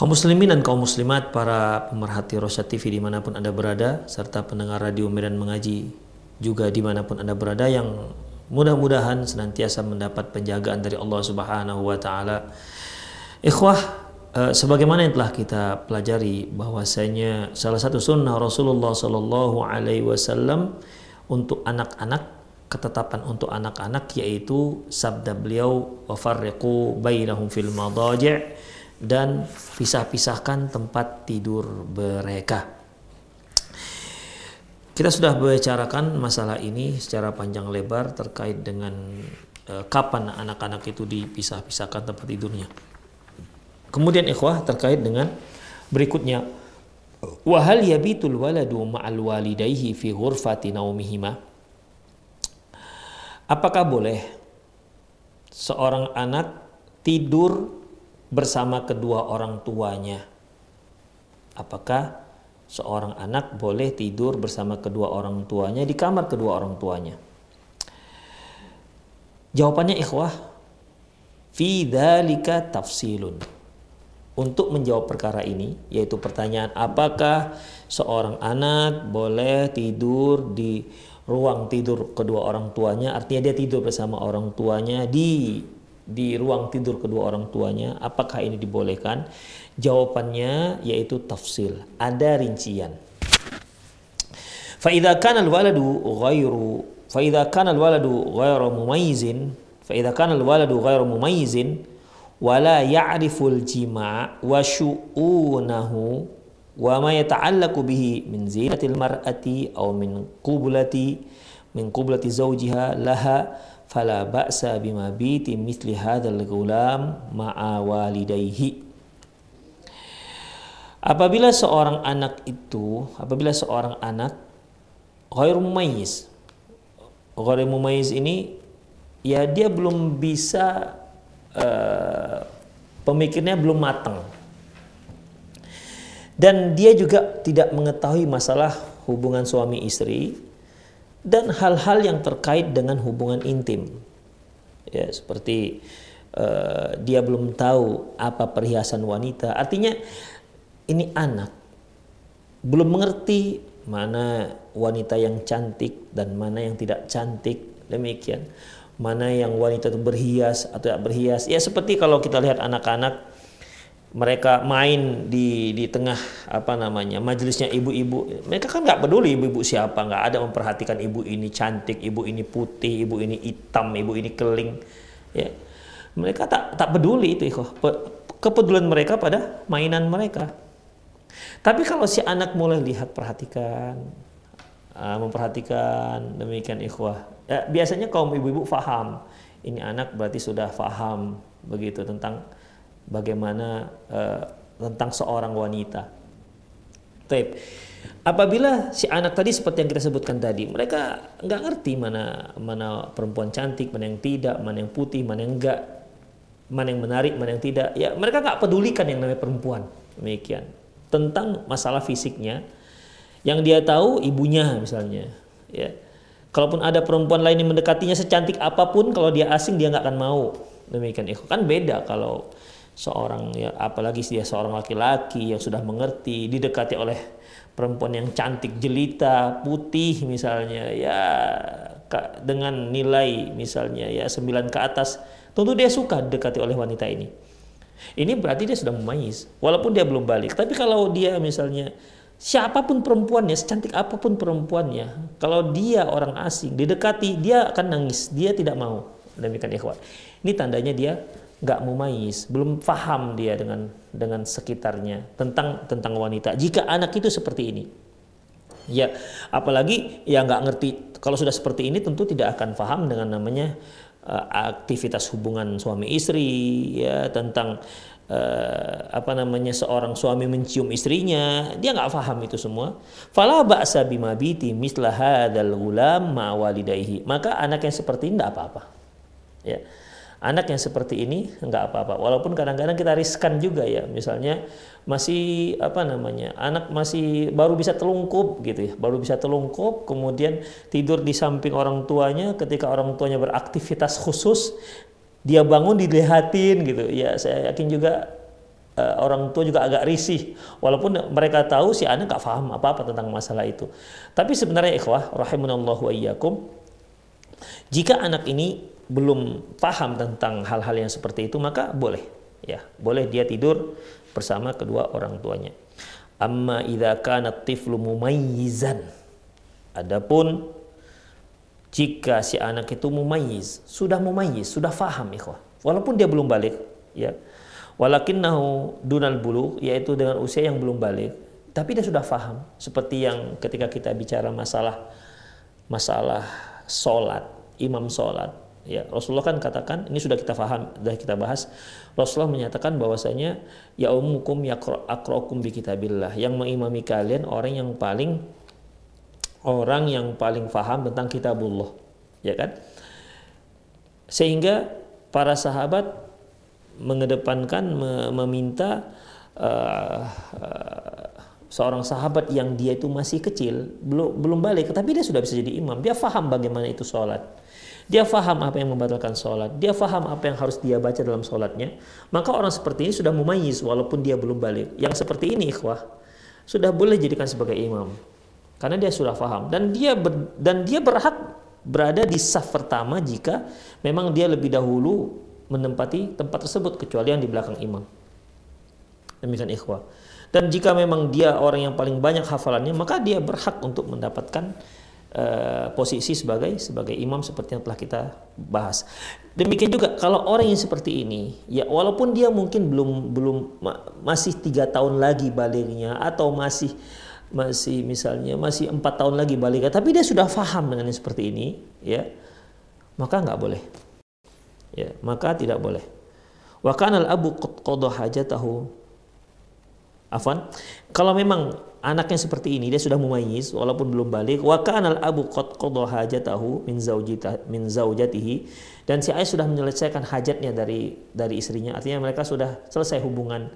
Kaum muslimin dan kaum muslimat, para pemerhati Rosyad TV di mana pun Anda berada, serta pendengar radio Medan Mengaji juga di mana pun Anda berada yang mudah-mudahan senantiasa mendapat penjagaan dari Allah Subhanahu wa taala. Ikhwah, eh, sebagaimana yang telah kita pelajari bahwasanya salah satu sunnah Rasulullah Shallallahu alaihi wasallam untuk anak-anak ketetapan untuk anak-anak yaitu sabda beliau wa farriqu bainahum fil madaji' dan pisah-pisahkan tempat tidur mereka. Kita sudah bicarakan masalah ini secara panjang lebar terkait dengan e, kapan anak-anak itu dipisah-pisahkan tempat tidurnya. Kemudian ikhwah terkait dengan berikutnya wahal yabitul waladu ma'al walidayhi fi ghurfati naumihima Apakah boleh seorang anak tidur bersama kedua orang tuanya. Apakah seorang anak boleh tidur bersama kedua orang tuanya di kamar kedua orang tuanya? Jawabannya ikhwah, fi dzalika tafsilun. Untuk menjawab perkara ini, yaitu pertanyaan apakah seorang anak boleh tidur di ruang tidur kedua orang tuanya, artinya dia tidur bersama orang tuanya di di ruang tidur kedua orang tuanya, apakah ini dibolehkan? Jawabannya yaitu tafsil, ada rincian. Fa'idha kan al-waladu ghairu fa'idha kan al-waladu ghairu mumayizin fa'idha kan al-waladu ghairu mumayizin wala ya'riful jima' wa syu'unahu wa ma yata'allaqu bihi min zinatil mar'ati aw min kublati min kublati zawjiha laha fala ba'sa bima biti misli hadzal gulam ma'a walidayhi. Apabila seorang anak itu apabila seorang anak ghair mumayyiz ghair mumayyiz ini ya dia belum bisa uh, pemikirnya belum matang. Dan dia juga tidak mengetahui masalah hubungan suami istri dan hal-hal yang terkait dengan hubungan intim. Ya, seperti uh, dia belum tahu apa perhiasan wanita. Artinya ini anak belum mengerti mana wanita yang cantik dan mana yang tidak cantik. Demikian. Mana yang wanita itu berhias atau tidak berhias. Ya seperti kalau kita lihat anak-anak mereka main di di tengah apa namanya majelisnya ibu-ibu. Mereka kan nggak peduli ibu-ibu siapa nggak ada memperhatikan ibu ini cantik ibu ini putih ibu ini hitam ibu ini keling ya. Mereka tak tak peduli itu ikhwah. Kepedulian mereka pada mainan mereka. Tapi kalau si anak mulai lihat perhatikan uh, memperhatikan demikian ikhwah. Ya, biasanya kaum ibu-ibu faham. Ini anak berarti sudah faham begitu tentang bagaimana uh, tentang seorang wanita. Taib. Apabila si anak tadi seperti yang kita sebutkan tadi, mereka nggak ngerti mana mana perempuan cantik, mana yang tidak, mana yang putih, mana yang enggak, mana yang menarik, mana yang tidak. Ya mereka nggak pedulikan yang namanya perempuan. Demikian. Tentang masalah fisiknya, yang dia tahu ibunya misalnya, ya Kalaupun ada perempuan lain yang mendekatinya secantik apa pun, kalau dia asing dia nggak akan mau. Demikian. Kan beda kalau seorang ya apalagi dia seorang laki-laki yang sudah mengerti didekati oleh perempuan yang cantik jelita putih misalnya ya dengan nilai misalnya ya sembilan ke atas tentu dia suka didekati oleh wanita ini ini berarti dia sudah memayis walaupun dia belum balik tapi kalau dia misalnya siapa pun perempuannya, secantik apa pun perempuannya, kalau dia orang asing didekati, dia akan nangis, dia tidak mau. Demikian ikhwan. Ini tandanya dia nggak mumayis, belum paham dia dengan dengan sekitarnya tentang tentang wanita. Jika anak itu seperti ini, ya apalagi yang nggak ngerti kalau sudah seperti ini tentu tidak akan paham dengan namanya uh, aktivitas hubungan suami istri ya tentang uh, apa namanya seorang suami mencium istrinya dia nggak paham itu semua. Fala ba'sa bimabiti hadzal gulam ma walidayhi. Maka anak yang seperti ini tidak apa-apa ya anak yang seperti ini nggak apa-apa. Walaupun kadang-kadang kita riskan juga ya. Misalnya masih apa namanya anak masih baru bisa telungkup gitu ya. Baru bisa telungkup kemudian tidur di samping orang tuanya ketika orang tuanya beraktivitas khusus dia bangun dilihatin gitu. Ya saya yakin juga uh, orang tua juga agak risih. Walaupun mereka tahu si anak gak paham apa-apa tentang masalah itu. Tapi sebenarnya ikhwah rahimunallahu wa iyyakum jika anak ini belum paham tentang hal-hal yang seperti itu maka boleh ya boleh dia tidur bersama kedua orang tuanya amma idza kana tiflu mumayyizan adapun jika si anak itu mumayyiz, sudah mumayyiz, sudah faham ikhwah. Walaupun dia belum balik, ya. Walakinnahu dunal bulu, yaitu dengan usia yang belum balik, tapi dia sudah faham. Seperti yang ketika kita bicara masalah masalah solat, imam solat. Ya, Rasulullah kan katakan, ini sudah kita faham, sudah kita bahas. Rasulullah menyatakan bahwasanya ya umukum ya akrokum bi kitabillah. Yang mengimami kalian orang yang paling orang yang paling faham tentang kitabullah ya kan sehingga para sahabat mengedepankan meminta uh, uh, seorang sahabat yang dia itu masih kecil belum belum balik tapi dia sudah bisa jadi imam dia faham bagaimana itu sholat dia faham apa yang membatalkan sholat. Dia faham apa yang harus dia baca dalam sholatnya. Maka orang seperti ini sudah mumayyiz walaupun dia belum balik. Yang seperti ini ikhwah sudah boleh jadikan sebagai imam. Karena dia sudah paham dan dia ber, dan dia berhak berada di saf pertama jika memang dia lebih dahulu menempati tempat tersebut kecuali yang di belakang imam. Demikian ikhwah. Dan jika memang dia orang yang paling banyak hafalannya, maka dia berhak untuk mendapatkan uh, posisi sebagai sebagai imam seperti yang telah kita bahas. Demikian juga kalau orang yang seperti ini, ya walaupun dia mungkin belum belum masih tiga tahun lagi baliknya atau masih masih misalnya masih empat tahun lagi balik tapi dia sudah faham dengan yang seperti ini ya maka nggak boleh. Ya maka tidak boleh. Wa al abu qada hajatahu. Afan kalau memang anaknya seperti ini dia sudah mumayyiz walaupun belum balik. Wa al abu qada hajatahu min zaujita min zaujatihi dan si ayah sudah menyelesaikan hajatnya dari dari istrinya. Artinya mereka sudah selesai hubungan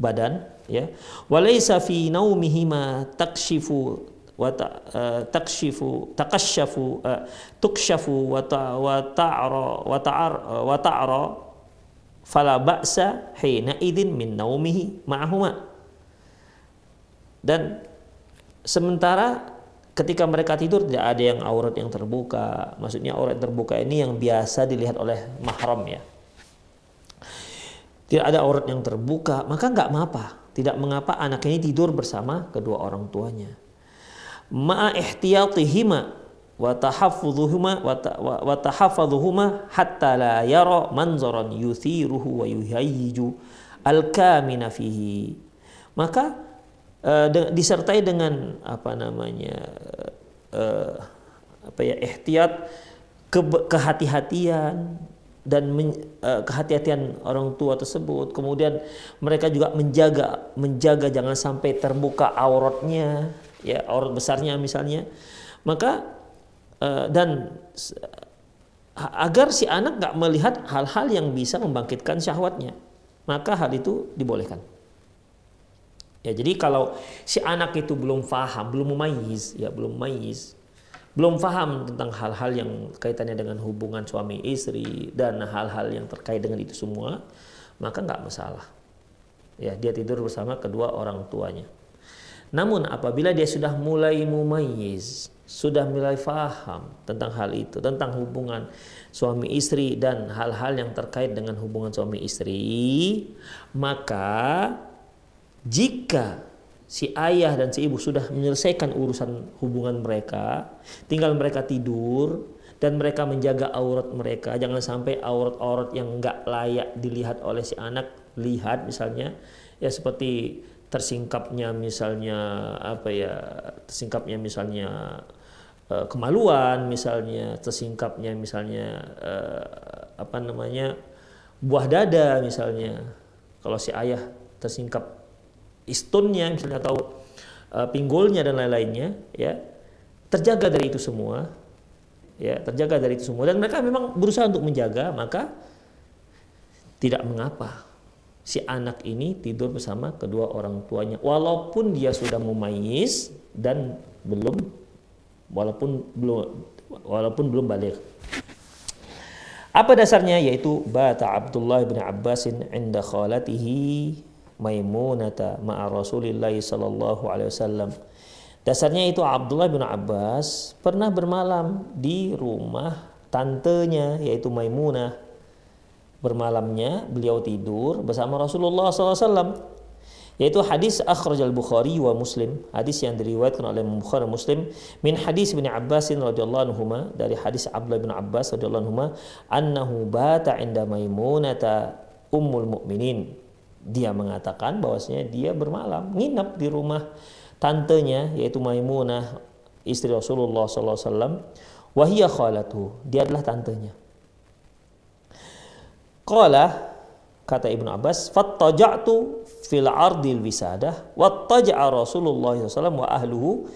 badan ya. Walaysa fi naumihima takshifu wa uh, takshifu takashafu uh, tukshafu wa ta, wa ta'ra wa ta'ar wa ta'ra fala ba'sa hina idin min naumihi ma'ahuma dan sementara ketika mereka tidur tidak ada yang aurat yang terbuka maksudnya aurat terbuka ini yang biasa dilihat oleh mahram ya tidak ada aurat yang terbuka, maka nggak mengapa. Tidak mengapa anak ini tidur bersama kedua orang tuanya. Ma'a ihtiyatihima wa tahaffudhuhuma hatta la yara manzaran yuthiruhu wa yuhayyiju al-kamina fihi. Maka uh, disertai dengan apa namanya uh, apa ya ihtiyat ke, kehati-hatian dan uh, kehati-hatian orang tua tersebut. Kemudian mereka juga menjaga menjaga jangan sampai terbuka auratnya, ya aurat besarnya misalnya. Maka uh, dan agar si anak nggak melihat hal-hal yang bisa membangkitkan syahwatnya, maka hal itu dibolehkan. Ya, jadi kalau si anak itu belum faham, belum memayis, ya belum memayis, belum paham tentang hal-hal yang kaitannya dengan hubungan suami istri dan hal-hal yang terkait dengan itu semua, maka nggak masalah. Ya, dia tidur bersama kedua orang tuanya. Namun apabila dia sudah mulai mumayyiz, sudah mulai faham tentang hal itu, tentang hubungan suami istri dan hal-hal yang terkait dengan hubungan suami istri, maka jika si ayah dan si ibu sudah menyelesaikan urusan hubungan mereka, tinggal mereka tidur dan mereka menjaga aurat mereka. Jangan sampai aurat-aurat yang enggak layak dilihat oleh si anak lihat misalnya ya seperti tersingkapnya misalnya apa ya tersingkapnya misalnya uh, kemaluan misalnya tersingkapnya misalnya uh, apa namanya buah dada misalnya kalau si ayah tersingkap istunnya misalnya atau uh, pinggulnya dan lain-lainnya ya terjaga dari itu semua ya terjaga dari itu semua. Dan mereka memang berusaha untuk menjaga maka tidak mengapa si anak ini tidur bersama kedua orang tuanya. Walaupun dia sudah mumayyiz dan belum walaupun belum walaupun belum balik. Apa dasarnya? Yaitu bata Abdullah bin Abbasin inda khalatihi Maimunata ma'a Rasulillah sallallahu alaihi wasallam. Dasarnya itu Abdullah bin Abbas pernah bermalam di rumah tantenya yaitu Maimunah. Bermalamnya beliau tidur bersama Rasulullah SAW. Yaitu hadis akhraj al-Bukhari wa Muslim. Hadis yang diriwayatkan oleh Bukhari Muslim. Min hadis bin Abbas radhiyallahu anhu dari hadis Abdullah bin Abbas radhiyallahu anhu annahu bata inda Maimunata ummul mu'minin dia mengatakan bahwasanya dia bermalam nginap di rumah tantenya yaitu Maimunah istri Rasulullah SAW wahia khalatu dia adalah tantenya. Qala kata Ibnu Abbas fattaja'tu fil ardil wisadah wattaja'a Rasulullah SAW wa ahluhu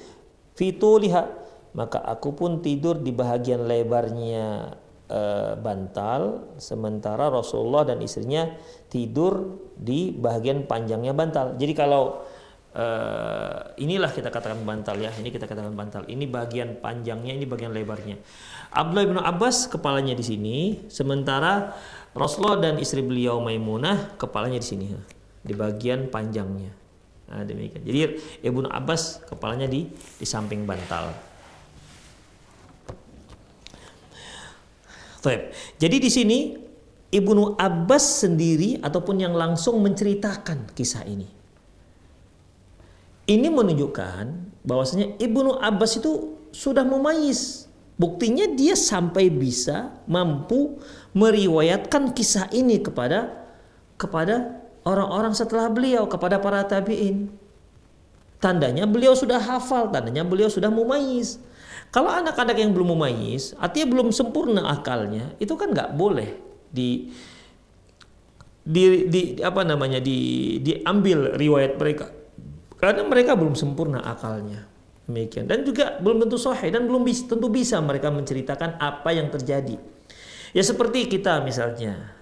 fi tuliha. Maka aku pun tidur di bahagian lebarnya uh, bantal sementara Rasulullah dan istrinya tidur di bagian panjangnya bantal. Jadi kalau uh, inilah kita katakan bantal ya, ini kita katakan bantal. Ini bagian panjangnya, ini bagian lebarnya. Abdullah bin Abbas kepalanya di sini, sementara Rasulullah dan istri beliau Maimunah kepalanya di sini, di bagian panjangnya. Nah, demikian. Jadi Ibnu Abbas kepalanya di di samping bantal. Jadi di sini Ibnu Abbas sendiri ataupun yang langsung menceritakan kisah ini. Ini menunjukkan bahwasanya Ibnu Abbas itu sudah memayis. Buktinya dia sampai bisa mampu meriwayatkan kisah ini kepada kepada orang-orang setelah beliau, kepada para tabi'in. Tandanya beliau sudah hafal, tandanya beliau sudah mumayis. Kalau anak-anak yang belum memayis, artinya belum sempurna akalnya, itu kan nggak boleh di di, di apa namanya di diambil riwayat mereka. Karena mereka belum sempurna akalnya. Demikian. Dan juga belum tentu sahih dan belum bisa, tentu bisa mereka menceritakan apa yang terjadi. Ya seperti kita misalnya.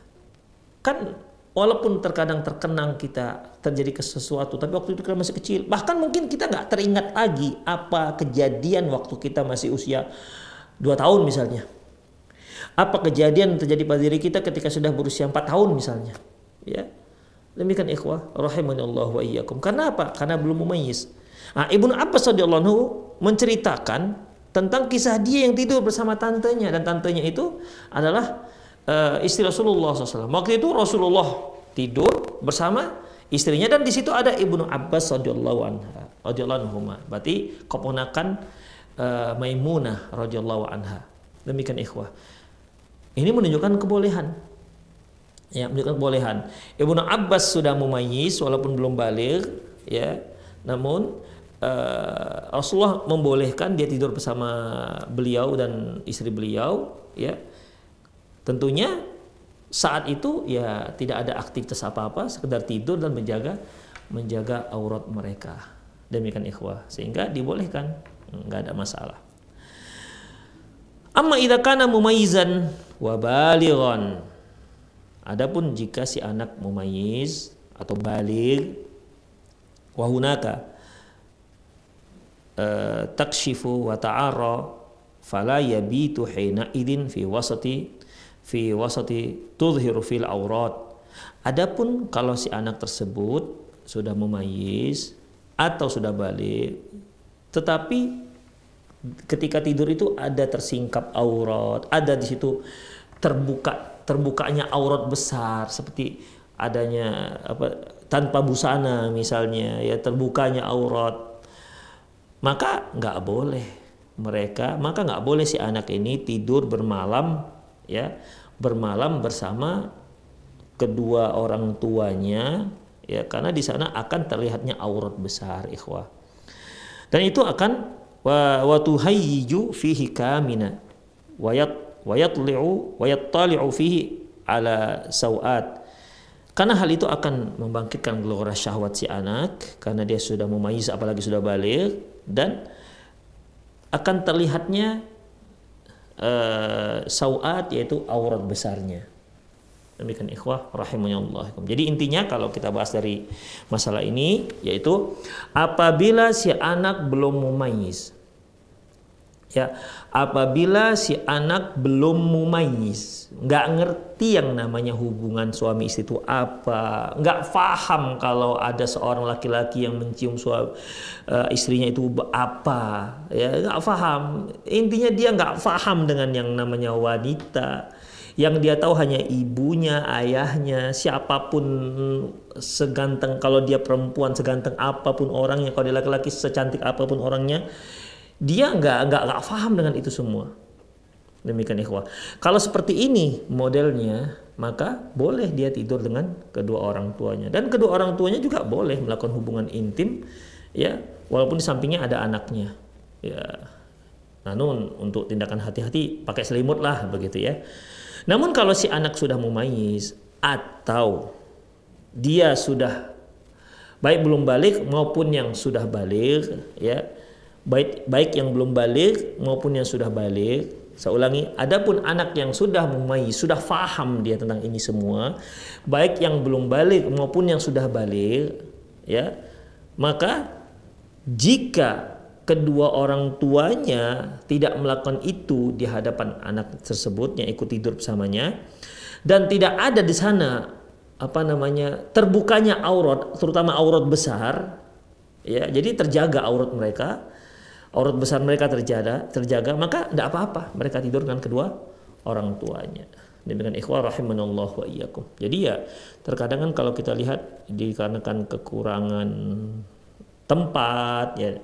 Kan walaupun terkadang terkenang kita terjadi ke sesuatu tapi waktu itu kita masih kecil. Bahkan mungkin kita nggak teringat lagi apa kejadian waktu kita masih usia dua tahun misalnya. Apa kejadian yang terjadi pada diri kita ketika sudah berusia empat tahun misalnya. Ya. Demikian ikhwah Allah wa iyyakum. Karena apa? Karena belum memayis nah, Ibnu Abbas radhiyallahu menceritakan tentang kisah dia yang tidur bersama tantenya. Dan tantenya itu adalah uh, istri Rasulullah SAW. Waktu itu Rasulullah tidur bersama istrinya dan di situ ada ibnu Abbas radhiyallahu anha radhiyallahu anhu. Berarti keponakan uh, Maimunah radhiyallahu anha. Demikian ikhwah. Ini menunjukkan kebolehan. Ya, menunjukkan kebolehan. Ibnu Abbas sudah mumayyiz walaupun belum balik, ya. Namun uh, Rasulullah membolehkan dia tidur bersama beliau dan istri beliau, ya Tentunya saat itu ya tidak ada aktivitas apa-apa, sekedar tidur dan menjaga menjaga aurat mereka. Demikian ikhwah, sehingga dibolehkan, nggak ada masalah. Amma idza kana mumayyizan wa balighan. Adapun jika si anak mumayyiz atau baligh wa hunaka uh, takshifu wa ta'ara fala yabitu hina idin fi wasati fi wasati tudhiru fil aurat adapun kalau si anak tersebut sudah memayis atau sudah balik tetapi ketika tidur itu ada tersingkap aurat ada di situ terbuka terbukanya aurat besar seperti adanya apa tanpa busana misalnya ya terbukanya aurat maka nggak boleh mereka maka nggak boleh si anak ini tidur bermalam ya bermalam bersama kedua orang tuanya ya karena di sana akan terlihatnya aurat besar ikhwah. Dan itu akan wa wa tuhayyiju fihi kamina wayat wayatli'u wayattali'u fihi ala sawat. Karena hal itu akan membangkitkan gelora syahwat si anak karena dia sudah memayis apalagi sudah balik dan akan terlihatnya uh, sauat yaitu aurat besarnya. Demikian ikhwah rahimahullah. Jadi intinya kalau kita bahas dari masalah ini yaitu apabila si anak belum mumayyiz ya apabila si anak belum mumayyiz nggak ngerti yang namanya hubungan suami istri itu apa nggak paham kalau ada seorang laki-laki yang mencium suami uh, istrinya itu apa ya nggak paham intinya dia nggak paham dengan yang namanya wanita. Yang dia tahu hanya ibunya, ayahnya, siapa pun seganteng kalau dia perempuan seganteng apa pun orangnya, kalau dia laki-laki secantik apa pun orangnya, dia nggak nggak nggak paham dengan itu semua. Demikian ikhwah. Kalau seperti ini modelnya, maka boleh dia tidur dengan kedua orang tuanya dan kedua orang tuanya juga boleh melakukan hubungan intim ya walaupun di sampingnya ada anaknya. Ya. Namun untuk tindakan hati-hati pakai selimut lah begitu ya. Namun kalau si anak sudah mumayyiz atau dia sudah baik belum balik maupun yang sudah balik ya baik baik yang belum balik maupun yang sudah balik. Saya ulangi, adapun anak yang sudah memai, sudah faham dia tentang ini semua, baik yang belum balik maupun yang sudah balik, ya, maka jika kedua orang tuanya tidak melakukan itu di hadapan anak tersebut yang ikut tidur bersamanya, dan tidak ada di sana apa namanya terbukanya aurat, terutama aurat besar, ya, jadi terjaga aurat mereka aurat besar mereka terjaga, terjaga maka tidak apa-apa mereka tidur dengan kedua orang tuanya. Dengan ikhwah rahimanallah wa iyyakum. Jadi ya terkadang kan kalau kita lihat dikarenakan kekurangan tempat ya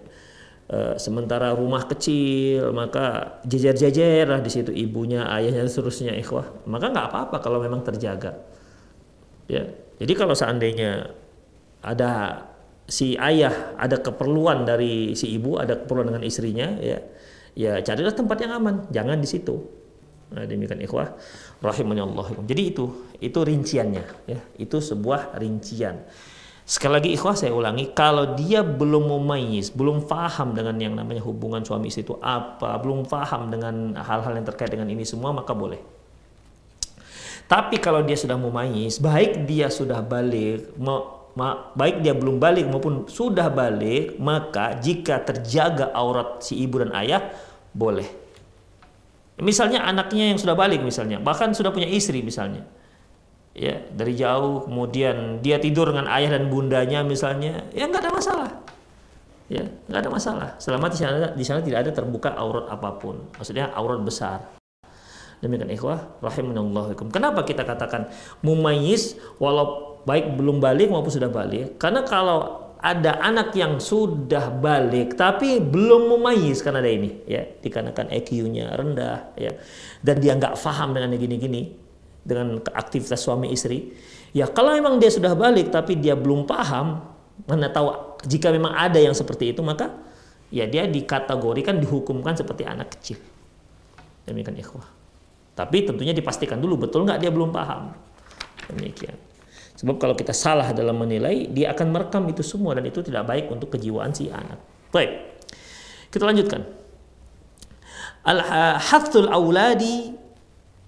e, sementara rumah kecil maka jejer-jejer lah di situ ibunya, ayahnya seterusnya ikhwah. Maka nggak apa-apa kalau memang terjaga. Ya. Jadi kalau seandainya ada si ayah ada keperluan dari si ibu ada keperluan dengan istrinya ya ya carilah tempat yang aman jangan di situ. Nah, demikian ikhwah rahimahnya Allah. Jadi itu itu rinciannya ya. Itu sebuah rincian. Sekali lagi ikhwah saya ulangi kalau dia belum memayis belum paham dengan yang namanya hubungan suami istri itu apa belum paham dengan hal-hal yang terkait dengan ini semua maka boleh. Tapi kalau dia sudah memayis baik dia sudah balik mau baik dia belum balik maupun sudah balik, maka jika terjaga aurat si ibu dan ayah, boleh. Misalnya anaknya yang sudah balik misalnya, bahkan sudah punya istri misalnya. Ya, dari jauh kemudian dia tidur dengan ayah dan bundanya misalnya, ya nggak ada masalah. Ya, nggak ada masalah. Selama di sana di sana tidak ada terbuka aurat apa pun. Maksudnya aurat besar. Demikian ikhwah rahimanallahu Kenapa kita katakan mumayyiz walau baik belum balik maupun sudah balik. Karena kalau ada anak yang sudah balik tapi belum memayis karena ada ini ya dikarenakan EQ-nya rendah ya dan dia nggak paham dengan gini-gini dengan aktivitas suami istri ya kalau memang dia sudah balik tapi dia belum paham mana tahu jika memang ada yang seperti itu maka ya dia dikategorikan dihukumkan seperti anak kecil. Demikian ikhwah. Tapi tentunya dipastikan dulu betul nggak dia belum paham? Demikian Sebab kalau kita salah dalam menilai, dia akan merekam itu semua dan itu tidak baik untuk kejiwaan si anak. Baik. Kita lanjutkan. Al-hathul awladi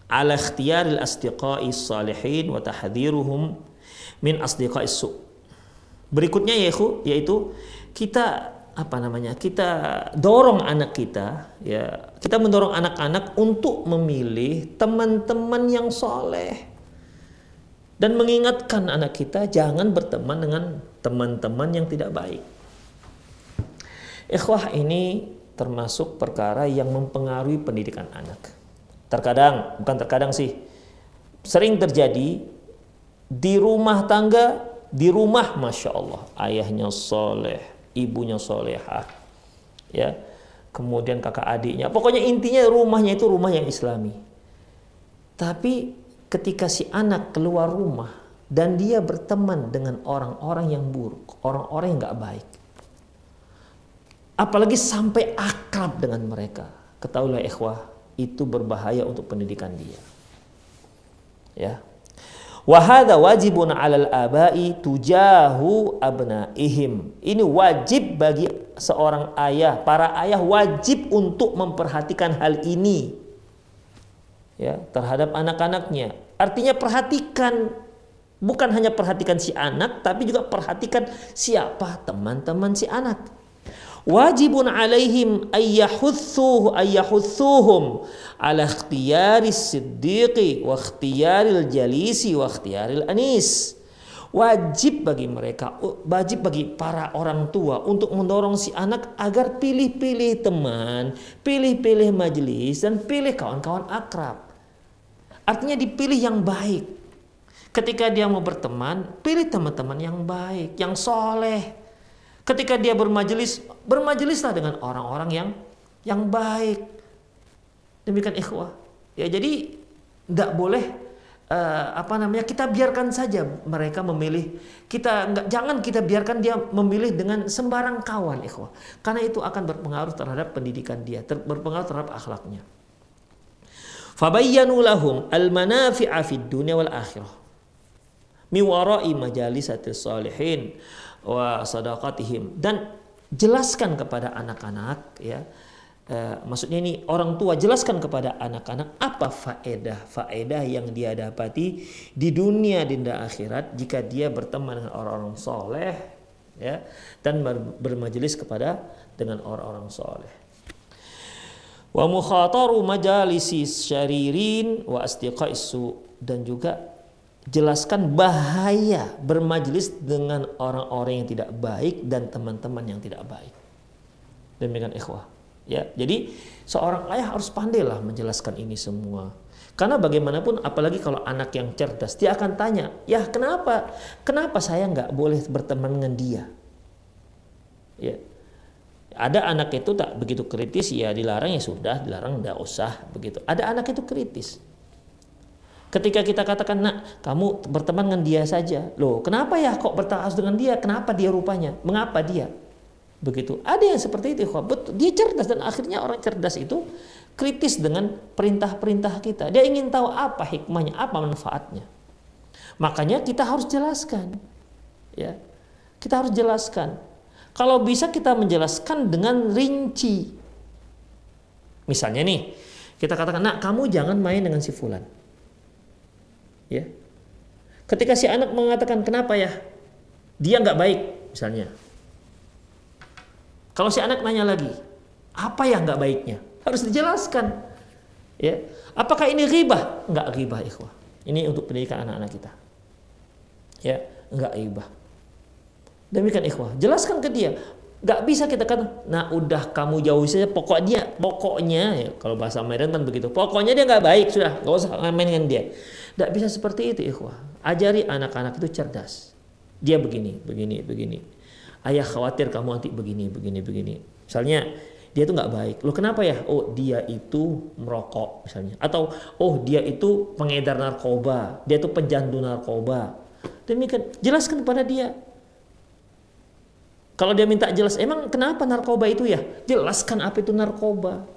ala ikhtiyar al-asdiqai salihin wa tahdhiruhum min asdiqai su. Berikutnya yaitu, yaitu kita apa namanya kita dorong anak kita ya kita mendorong anak-anak untuk memilih teman-teman yang soleh dan mengingatkan anak kita jangan berteman dengan teman-teman yang tidak baik. Ikhwah ini termasuk perkara yang mempengaruhi pendidikan anak. Terkadang, bukan terkadang sih, sering terjadi di rumah tangga, di rumah Masya Allah, ayahnya soleh, ibunya solehah, ya, kemudian kakak adiknya, pokoknya intinya rumahnya itu rumah yang islami. Tapi ketika si anak keluar rumah dan dia berteman dengan orang-orang yang buruk, orang-orang yang gak baik, apalagi sampai akrab dengan mereka, ketahuilah ikhwah, itu berbahaya untuk pendidikan dia. Ya. Wahada wajibun alal abai tujahu abnaihim. Ini wajib bagi seorang ayah, para ayah wajib untuk memperhatikan hal ini. Ya, terhadap anak-anaknya. Artinya perhatikan bukan hanya perhatikan si anak tapi juga perhatikan siapa teman-teman si anak. Wajibun alaihim ayyahuthuhu ayyahuthuhum ala ikhtiyaris siddiqi wa ikhtiyaril jalisi wa ikhtiyaril anis. Wajib bagi mereka wajib bagi para orang tua untuk mendorong si anak agar pilih-pilih teman pilih-pilih majelis dan pilih kawan-kawan akrab artinya dipilih yang baik. Ketika dia mau berteman pilih teman-teman yang baik yang soleh. Ketika dia bermajelis, bermajelislah dengan orang-orang yang yang baik. Demikian ikhwah. Ya jadi tidak boleh uh, apa namanya kita biarkan saja mereka memilih. Kita enggak jangan kita biarkan dia memilih dengan sembarang kawan ikhwah. Karena itu akan berpengaruh terhadap pendidikan dia ter, berpengaruh terhadap akhlaknya fabayyanu lahum al-manafi'a fid dunya wal akhirah. Mi wara'i majalisatil salihin wa sadaqatihim. Dan jelaskan kepada anak-anak ya. Eh, maksudnya ini orang tua jelaskan kepada anak-anak apa faedah faedah yang dia dapati di dunia di akhirat jika dia berteman dengan orang-orang soleh ya. Dan bermajelis kepada dengan orang-orang soleh wa mukhataru majalisi syaririn wa astiqais dan juga jelaskan bahaya bermajlis dengan orang-orang yang tidak baik dan teman-teman yang tidak baik. Demikian ikhwah. Ya, jadi seorang ayah harus pandailah menjelaskan ini semua. Karena bagaimanapun apalagi kalau anak yang cerdas, dia akan tanya, ya kenapa? Kenapa saya nggak boleh berteman dengan dia? Ya, ada anak itu tak begitu kritis, ya dilarang ya sudah, dilarang nggak usah begitu. Ada anak itu kritis, Ketika kita katakan, nak, kamu berteman dengan dia saja. Loh, kenapa ya kok bertahan dengan dia? Kenapa dia rupanya? Mengapa dia? Begitu. Ada yang seperti itu. Betul. Dia cerdas dan akhirnya orang cerdas itu kritis dengan perintah-perintah kita. Dia ingin tahu apa hikmahnya, apa manfaatnya. Makanya kita harus jelaskan. Ya. Kita harus jelaskan. Kalau bisa kita menjelaskan dengan rinci. Misalnya nih, kita katakan, nak kamu jangan main dengan si fulan. Ya. Ketika si anak mengatakan kenapa ya? Dia nggak baik misalnya. Kalau si anak nanya lagi, apa yang nggak baiknya? Harus dijelaskan. Ya. Apakah ini ribah? Nggak ribah, ikhwah. Ini untuk pendidikan anak-anak kita. Ya, nggak ribah. Demikian ikhwah. Jelaskan ke dia. Gak bisa kita kata, nah udah kamu jauh saja. Pokoknya, pokoknya ya, kalau bahasa Medan kan begitu. Pokoknya dia nggak baik sudah, nggak usah main dengan dia. Tidak bisa seperti itu ikhwah. Ajari anak-anak itu cerdas. Dia begini, begini, begini. Ayah khawatir kamu nanti begini, begini, begini. Misalnya dia itu nggak baik. Loh kenapa ya? Oh dia itu merokok misalnya. Atau oh dia itu pengedar narkoba. Dia itu penjandu narkoba. Demikian jelaskan kepada dia. Kalau dia minta jelas, emang kenapa narkoba itu ya? Jelaskan apa itu narkoba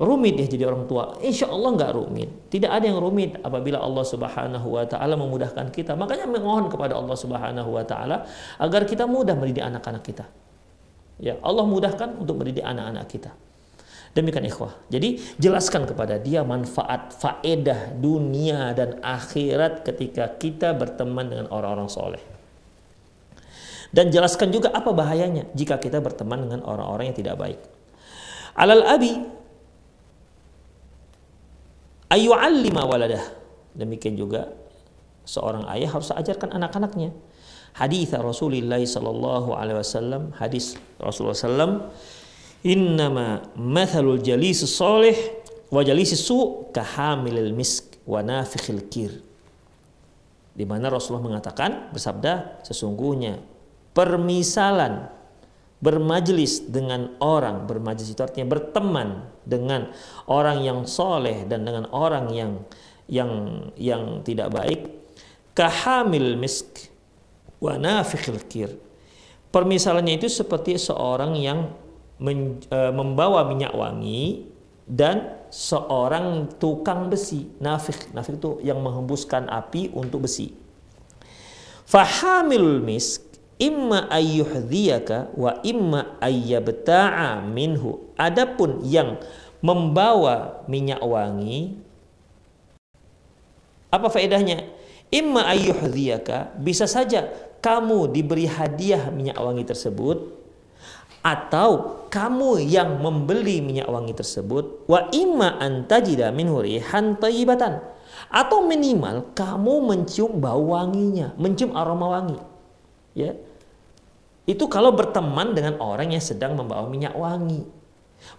rumit ya jadi orang tua. Insya Allah nggak rumit. Tidak ada yang rumit apabila Allah Subhanahu Wa Taala memudahkan kita. Makanya memohon kepada Allah Subhanahu Wa Taala agar kita mudah mendidik anak-anak kita. Ya Allah mudahkan untuk mendidik anak-anak kita. Demikian ikhwah. Jadi jelaskan kepada dia manfaat, faedah dunia dan akhirat ketika kita berteman dengan orang-orang soleh. Dan jelaskan juga apa bahayanya jika kita berteman dengan orang-orang yang tidak baik. Alal abi ayu allima waladah. Demikian juga seorang ayah harus ajarkan anak-anaknya. Hadis Rasulullah sallallahu alaihi wasallam, hadis Rasulullah sallam, "Innama mathalul jalis salih wa jalis su kahamilil misk wa nafikhil kir." Di mana Rasulullah mengatakan bersabda sesungguhnya permisalan. Bermajlis dengan orang. Bermajlis itu artinya berteman dengan orang yang soleh dan dengan orang yang yang yang tidak baik. Kahamil misk wa nafikhil kir. Permisalannya itu seperti seorang yang men, e, membawa minyak wangi dan seorang tukang besi. Nafik nafik itu yang menghembuskan api untuk besi. Fahamil misk imma ayyuhdhiyaka wa imma ayyabta'a minhu. Adapun yang membawa minyak wangi apa faedahnya? Imma ayyuhdhiyaka bisa saja kamu diberi hadiah minyak wangi tersebut atau kamu yang membeli minyak wangi tersebut wa imma antajida minhu rihan tayyibatan atau minimal kamu mencium bau wanginya, mencium aroma wangi. Ya. Itu kalau berteman dengan orang yang sedang membawa minyak wangi.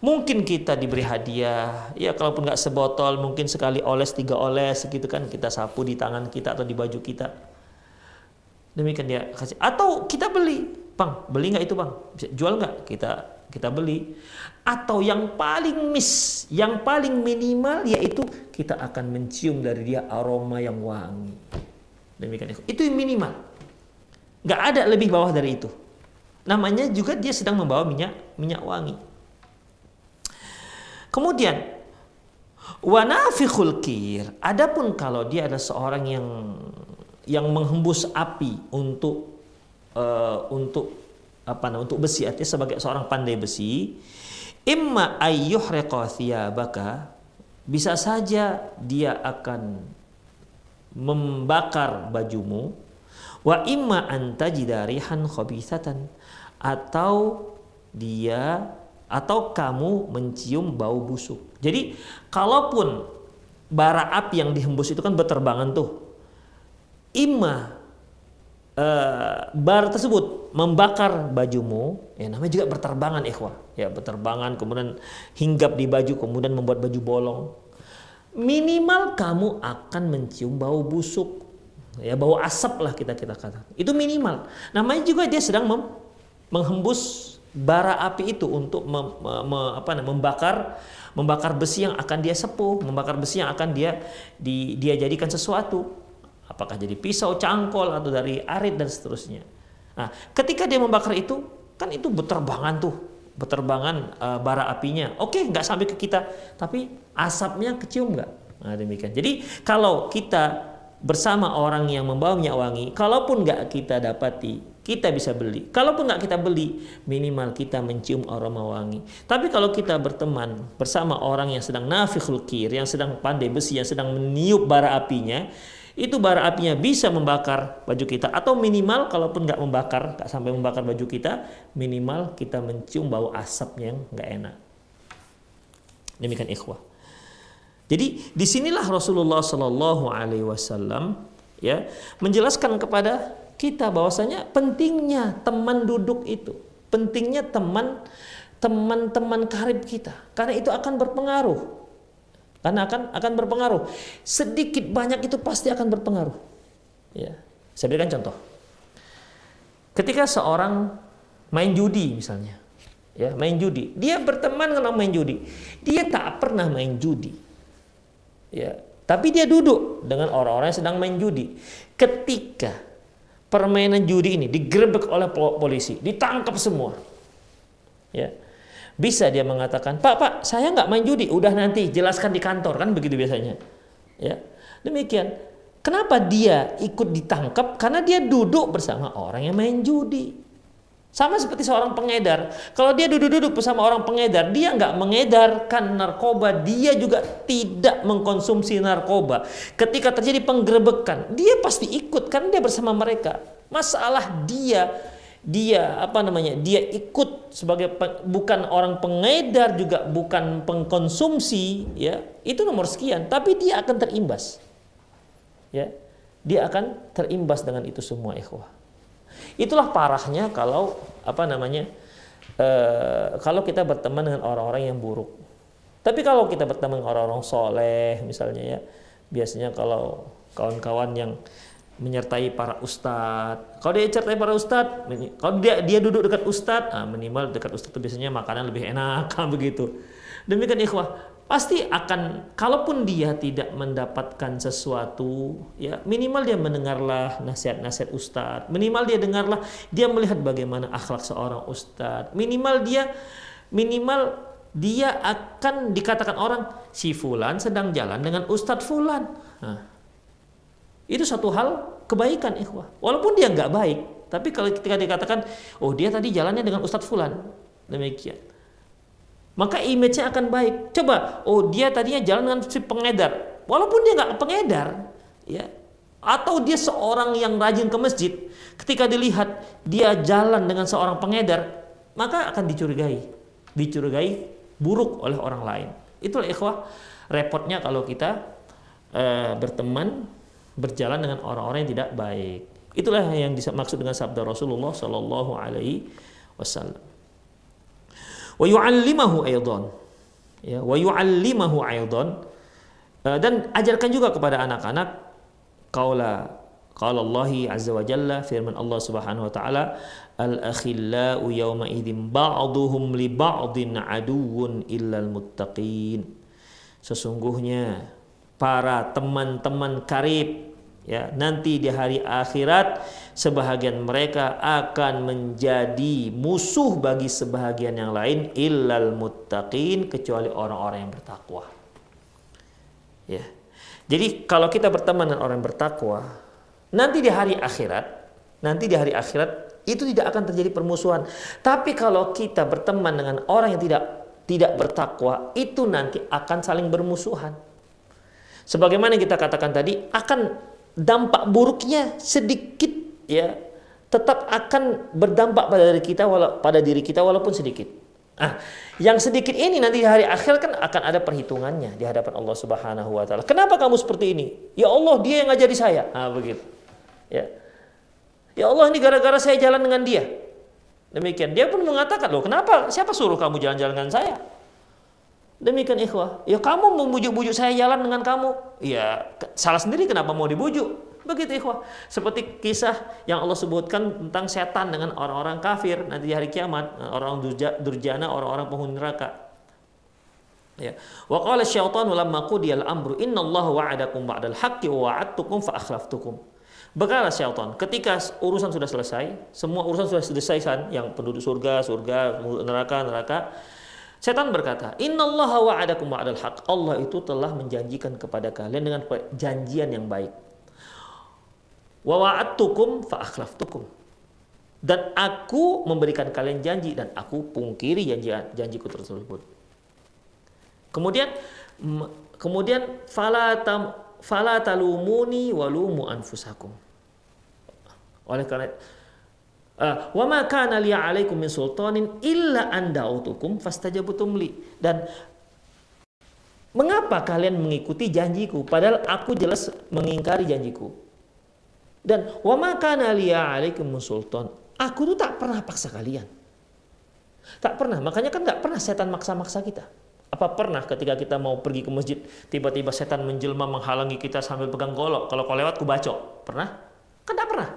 Mungkin kita diberi hadiah, ya kalaupun nggak sebotol, mungkin sekali oles, tiga oles, gitu kan, kita sapu di tangan kita atau di baju kita. Demikian dia kasih. Atau kita beli, bang, beli nggak itu bang? Jual nggak? Kita kita beli. Atau yang paling miss, yang paling minimal yaitu kita akan mencium dari dia aroma yang wangi. Demikian itu. Minimal. Nggak ada lebih bawah dari itu. Namanya juga dia sedang membawa minyak minyak wangi. Kemudian wanafikhul kir. Adapun kalau dia adalah seorang yang yang menghembus api untuk uh, untuk apa namanya untuk besi artinya sebagai seorang pandai besi imma ayyuhriqa thiyabaka bisa saja dia akan membakar bajumu wa imma antajida rihan khabithatan atau dia atau kamu mencium bau busuk. Jadi kalaupun bara api yang dihembus itu kan berterbangan tuh. Ima uh, bara tersebut membakar bajumu, ya namanya juga berterbangan ikhwah. Ya berterbangan kemudian hinggap di baju kemudian membuat baju bolong. Minimal kamu akan mencium bau busuk. Ya bau asap lah kita kita kata. Itu minimal. Namanya juga dia sedang mem menghembus bara api itu untuk mem, me, apa, membakar membakar besi yang akan dia sepuh, membakar besi yang akan dia di, dia jadikan sesuatu. Apakah jadi pisau, cangkol atau dari arit dan seterusnya. Nah, ketika dia membakar itu, kan itu berterbangan tuh, berterbangan uh, bara apinya. Oke, nggak sampai ke kita, tapi asapnya kecium nggak? Nah, demikian. Jadi kalau kita bersama orang yang membawa minyak wangi, kalaupun nggak kita dapati kita bisa beli. Kalaupun nggak kita beli, minimal kita mencium aroma wangi. Tapi kalau kita berteman bersama orang yang sedang nafikhul kir, yang sedang pandai besi, yang sedang meniup bara apinya, itu bara apinya bisa membakar baju kita atau minimal kalaupun nggak membakar, nggak sampai membakar baju kita, minimal kita mencium bau asapnya yang nggak enak. Demikian ikhwah. Jadi di sinilah Rasulullah Shallallahu Alaihi Wasallam ya menjelaskan kepada kita bahwasanya pentingnya teman duduk itu, pentingnya teman teman-teman karib kita karena itu akan berpengaruh. Karena akan akan berpengaruh. Sedikit banyak itu pasti akan berpengaruh. Ya. Saya berikan contoh. Ketika seorang main judi misalnya, ya, main judi, dia berteman dengan main judi. Dia tak pernah main judi. Ya, tapi dia duduk dengan orang-orang yang sedang main judi. Ketika permainan judi ini digerebek oleh polisi, ditangkap semua. Ya. Bisa dia mengatakan, Pak, Pak, saya nggak main judi, udah nanti jelaskan di kantor, kan begitu biasanya. Ya. Demikian. Kenapa dia ikut ditangkap? Karena dia duduk bersama orang yang main judi. Sama seperti seorang pengedar. Kalau dia duduk-duduk bersama orang pengedar, dia nggak mengedarkan narkoba, dia juga tidak mengkonsumsi narkoba. Ketika terjadi penggerebekan, dia pasti ikut karena dia bersama mereka. Masalah dia dia apa namanya dia ikut sebagai bukan orang pengedar juga bukan pengkonsumsi ya itu nomor sekian tapi dia akan terimbas ya dia akan terimbas dengan itu semua ikhwah itulah parahnya kalau apa namanya uh, kalau kita berteman dengan orang-orang yang buruk tapi kalau kita berteman dengan orang-orang soleh misalnya ya biasanya kalau kawan-kawan yang menyertai para ustadz. Kalau dia menyertai para ustadz, kalau dia dia duduk dekat ustadz, nah minimal dekat ustadz itu biasanya makanan lebih enak begitu. Demikian ikhwah, pasti akan kalaupun dia tidak mendapatkan sesuatu, ya minimal dia mendengarlah nasihat-nasihat ustadz, minimal dia dengarlah, dia melihat bagaimana akhlak seorang ustadz, minimal dia minimal dia akan dikatakan orang si fulan sedang jalan dengan ustadz fulan. Nah, itu satu hal kebaikan ikhwah. Walaupun dia nggak baik, tapi kalau ketika dikatakan, oh dia tadi jalannya dengan Ustadz Fulan, demikian. Maka image-nya akan baik. Coba, oh dia tadinya jalan dengan si pengedar, walaupun dia nggak pengedar, ya, atau dia seorang yang rajin ke masjid, ketika dilihat dia jalan dengan seorang pengedar, maka akan dicurigai, dicurigai buruk oleh orang lain. Itulah ikhwah repotnya kalau kita uh, berteman berjalan dengan orang-orang yang tidak baik. Itulah yang dimaksud dengan sabda Rasulullah Sallallahu Alaihi Wasallam. Wa yu'allimahu aydan. Ya, wa yu'allimahu aydan. Eh, dan ajarkan juga kepada anak-anak qaula qala Allah azza wa jalla firman Allah Subhanahu wa taala al akhillau yawma idzin ba'duhum li ba'din aduwwun illal muttaqin. Sesungguhnya para teman-teman karib ya nanti di hari akhirat sebahagian mereka akan menjadi musuh bagi sebahagian yang lain illal muttaqin kecuali orang-orang yang bertakwa. Ya. Jadi kalau kita berteman dengan orang yang bertakwa nanti di hari akhirat nanti di hari akhirat itu tidak akan terjadi permusuhan. Tapi kalau kita berteman dengan orang yang tidak tidak bertakwa itu nanti akan saling bermusuhan. Sebagaimana kita katakan tadi akan dampak buruknya sedikit ya tetap akan berdampak pada diri kita walau pada diri kita walaupun sedikit. Ah, yang sedikit ini nanti di hari akhir kan akan ada perhitungannya di hadapan Allah Subhanahu wa taala. Kenapa kamu seperti ini? Ya Allah, dia yang ngajari saya. Ah, begitu. Ya. Ya Allah, ini gara-gara saya jalan dengan dia. Demikian. Dia pun mengatakan, "Loh, kenapa? Siapa suruh kamu jalan-jalan dengan saya?" Demikian ikhwah. Ya kamu membujuk-bujuk saya jalan dengan kamu. Ya salah sendiri kenapa mau dibujuk. Begitu ikhwah. Seperti kisah yang Allah sebutkan tentang setan dengan orang-orang kafir nanti di hari kiamat. Orang durjana, orang-orang penghuni neraka. Ya. Wa qala syaitanu lamma qudiyal amru innallaha wa'adakum ba'dal haqqi wa wa'adtukum fa akhlaftukum. Berkata syaitan, ketika urusan sudah selesai, semua urusan sudah selesai kan, yang penduduk surga, surga, neraka, neraka, Setan berkata, Innallaha wa'adakum wa'adal haq. Allah itu telah menjanjikan kepada kalian dengan janjian yang baik. Wa wa'adtukum fa akhlaftukum. Dan aku memberikan kalian janji dan aku pungkiri janji janjiku tersebut. Kemudian kemudian fala tam, fala talumuni walumu anfusakum. Oleh karena wa ma kana li 'alaikum min sultanin illa an da'utukum fastajabtum li. Dan mengapa kalian mengikuti janjiku padahal aku jelas mengingkari janjiku? Dan wa ma kana li 'alaikum min sultan. Aku tuh tak pernah paksa kalian. Tak pernah. Makanya kan nggak pernah setan maksa-maksa kita. Apa pernah ketika kita mau pergi ke masjid, tiba-tiba setan menjelma menghalangi kita sambil pegang golok. Kalau kau lewat, ku bacok. Pernah? Kan tak pernah.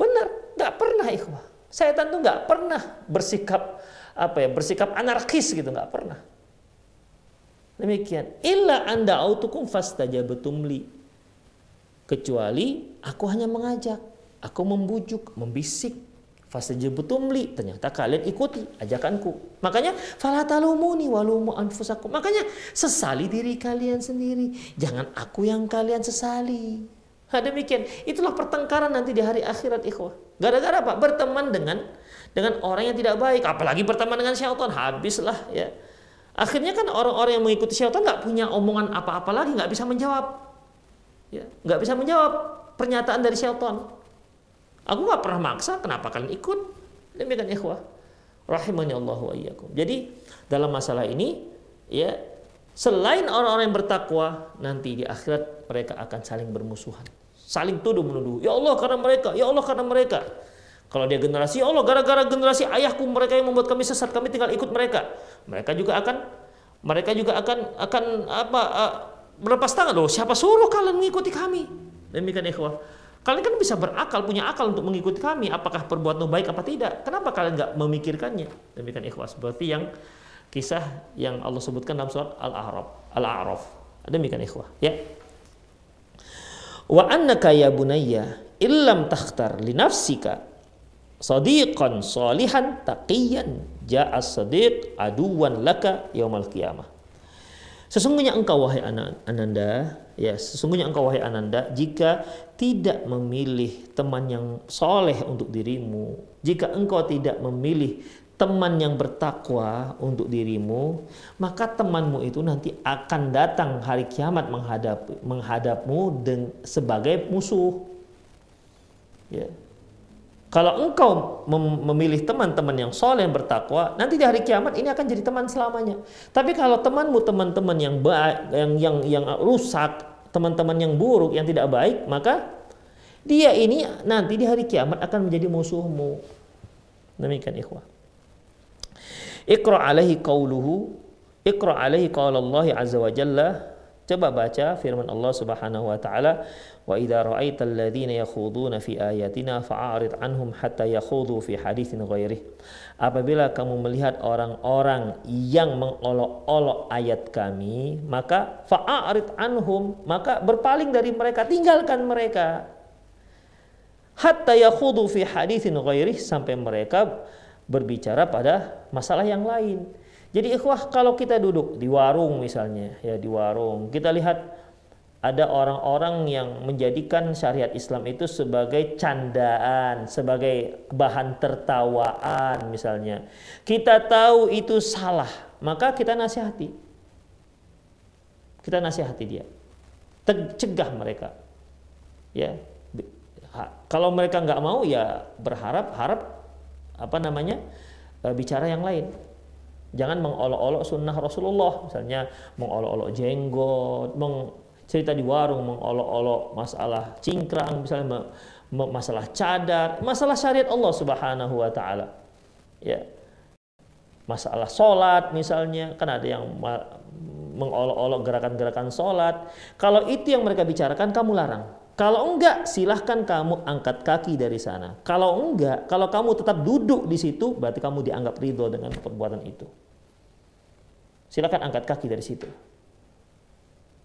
Benar, nggak pernah ikhwah. Setan tuh nggak pernah bersikap apa ya, bersikap anarkis gitu, nggak pernah. Demikian. Illa anda autukum fastajabatum li. Kecuali aku hanya mengajak, aku membujuk, membisik. Fastajabatum li. Ternyata kalian ikuti ajakanku. Makanya falatalumuni walumu anfusakum. Makanya sesali diri kalian sendiri. Jangan aku yang kalian sesali. Nah, demikian. Itulah pertengkaran nanti di hari akhirat ikhwah. Gara-gara apa? Berteman dengan dengan orang yang tidak baik, apalagi berteman dengan syaitan, habislah ya. Akhirnya kan orang-orang yang mengikuti syaitan nggak punya omongan apa-apa lagi, nggak bisa menjawab. Ya, nggak bisa menjawab pernyataan dari syaitan. Aku nggak pernah maksa, kenapa kalian ikut? Demikian ikhwah. Rahimani Allah wa iyyakum. Jadi dalam masalah ini ya selain orang-orang yang bertakwa nanti di akhirat mereka akan saling bermusuhan. Saling tuduh menuduh. Ya Allah karena mereka, ya Allah karena mereka. Kalau dia generasi, ya Allah gara-gara generasi ayahku mereka yang membuat kami sesat, kami tinggal ikut mereka. Mereka juga akan mereka juga akan akan apa uh, berlepas tangan loh. Siapa suruh kalian mengikuti kami? Demikian ikhwah. Kalian kan bisa berakal, punya akal untuk mengikuti kami. Apakah perbuatan baik apa tidak? Kenapa kalian nggak memikirkannya? Demikian ikhwah. Seperti yang kisah yang Allah sebutkan dalam surat Al-A'raf. Al-A'raf. Demikian ikhwah. Ya. Wa annaka ya bunayya illam takhtar li nafsika sadiqan salihan taqiyan ja'a sadiq aduwan laka yaumal qiyamah. Sesungguhnya engkau wahai Ananda, ya sesungguhnya engkau wahai Ananda jika tidak memilih teman yang soleh untuk dirimu, jika engkau tidak memilih teman yang bertakwa untuk dirimu, maka temanmu itu nanti akan datang hari kiamat menghadap menghadapmu sebagai musuh. Ya. Kalau engkau memilih teman-teman yang soleh yang bertakwa, nanti di hari kiamat ini akan jadi teman selamanya. Tapi kalau temanmu teman-teman yang baik, yang yang yang rusak, teman-teman yang buruk, yang tidak baik, maka dia ini nanti di hari kiamat akan menjadi musuhmu. Demikian ikhwah. Iqra alaihi qauluhu Iqra alaihi qaula Allah azza wa jalla Coba baca firman Allah Subhanahu wa taala Wa idza ra'aital ladzina yakhuduna fi ayatina fa'arid anhum hatta yakhudu fi haditsin ghairih. Apabila kamu melihat orang-orang yang mengolok-olok ayat kami, maka fa'arid anhum, maka berpaling dari mereka, tinggalkan mereka. Hatta yakhudu fi haditsin ghairih sampai mereka berbicara pada masalah yang lain. Jadi ikhwah kalau kita duduk di warung misalnya, ya di warung, kita lihat ada orang-orang yang menjadikan syariat Islam itu sebagai candaan, sebagai bahan tertawaan misalnya. Kita tahu itu salah, maka kita nasihati. Kita nasihati dia. Cegah mereka. Ya. Kalau mereka nggak mau ya berharap harap apa namanya? E, bicara yang lain. Jangan mengolok-olok sunnah Rasulullah, misalnya mengolok-olok jenggot, meng cerita di warung mengolok-olok masalah cingkrang misalnya masalah cadar masalah syariat Allah Subhanahu wa taala. Ya. Masalah sholat misalnya kan ada yang mengolok-olok gerakan-gerakan sholat. Kalau itu yang mereka bicarakan kamu larang kalau enggak silahkan kamu angkat kaki dari sana kalau enggak kalau kamu tetap duduk di situ berarti kamu dianggap ridho dengan perbuatan itu silahkan angkat kaki dari situ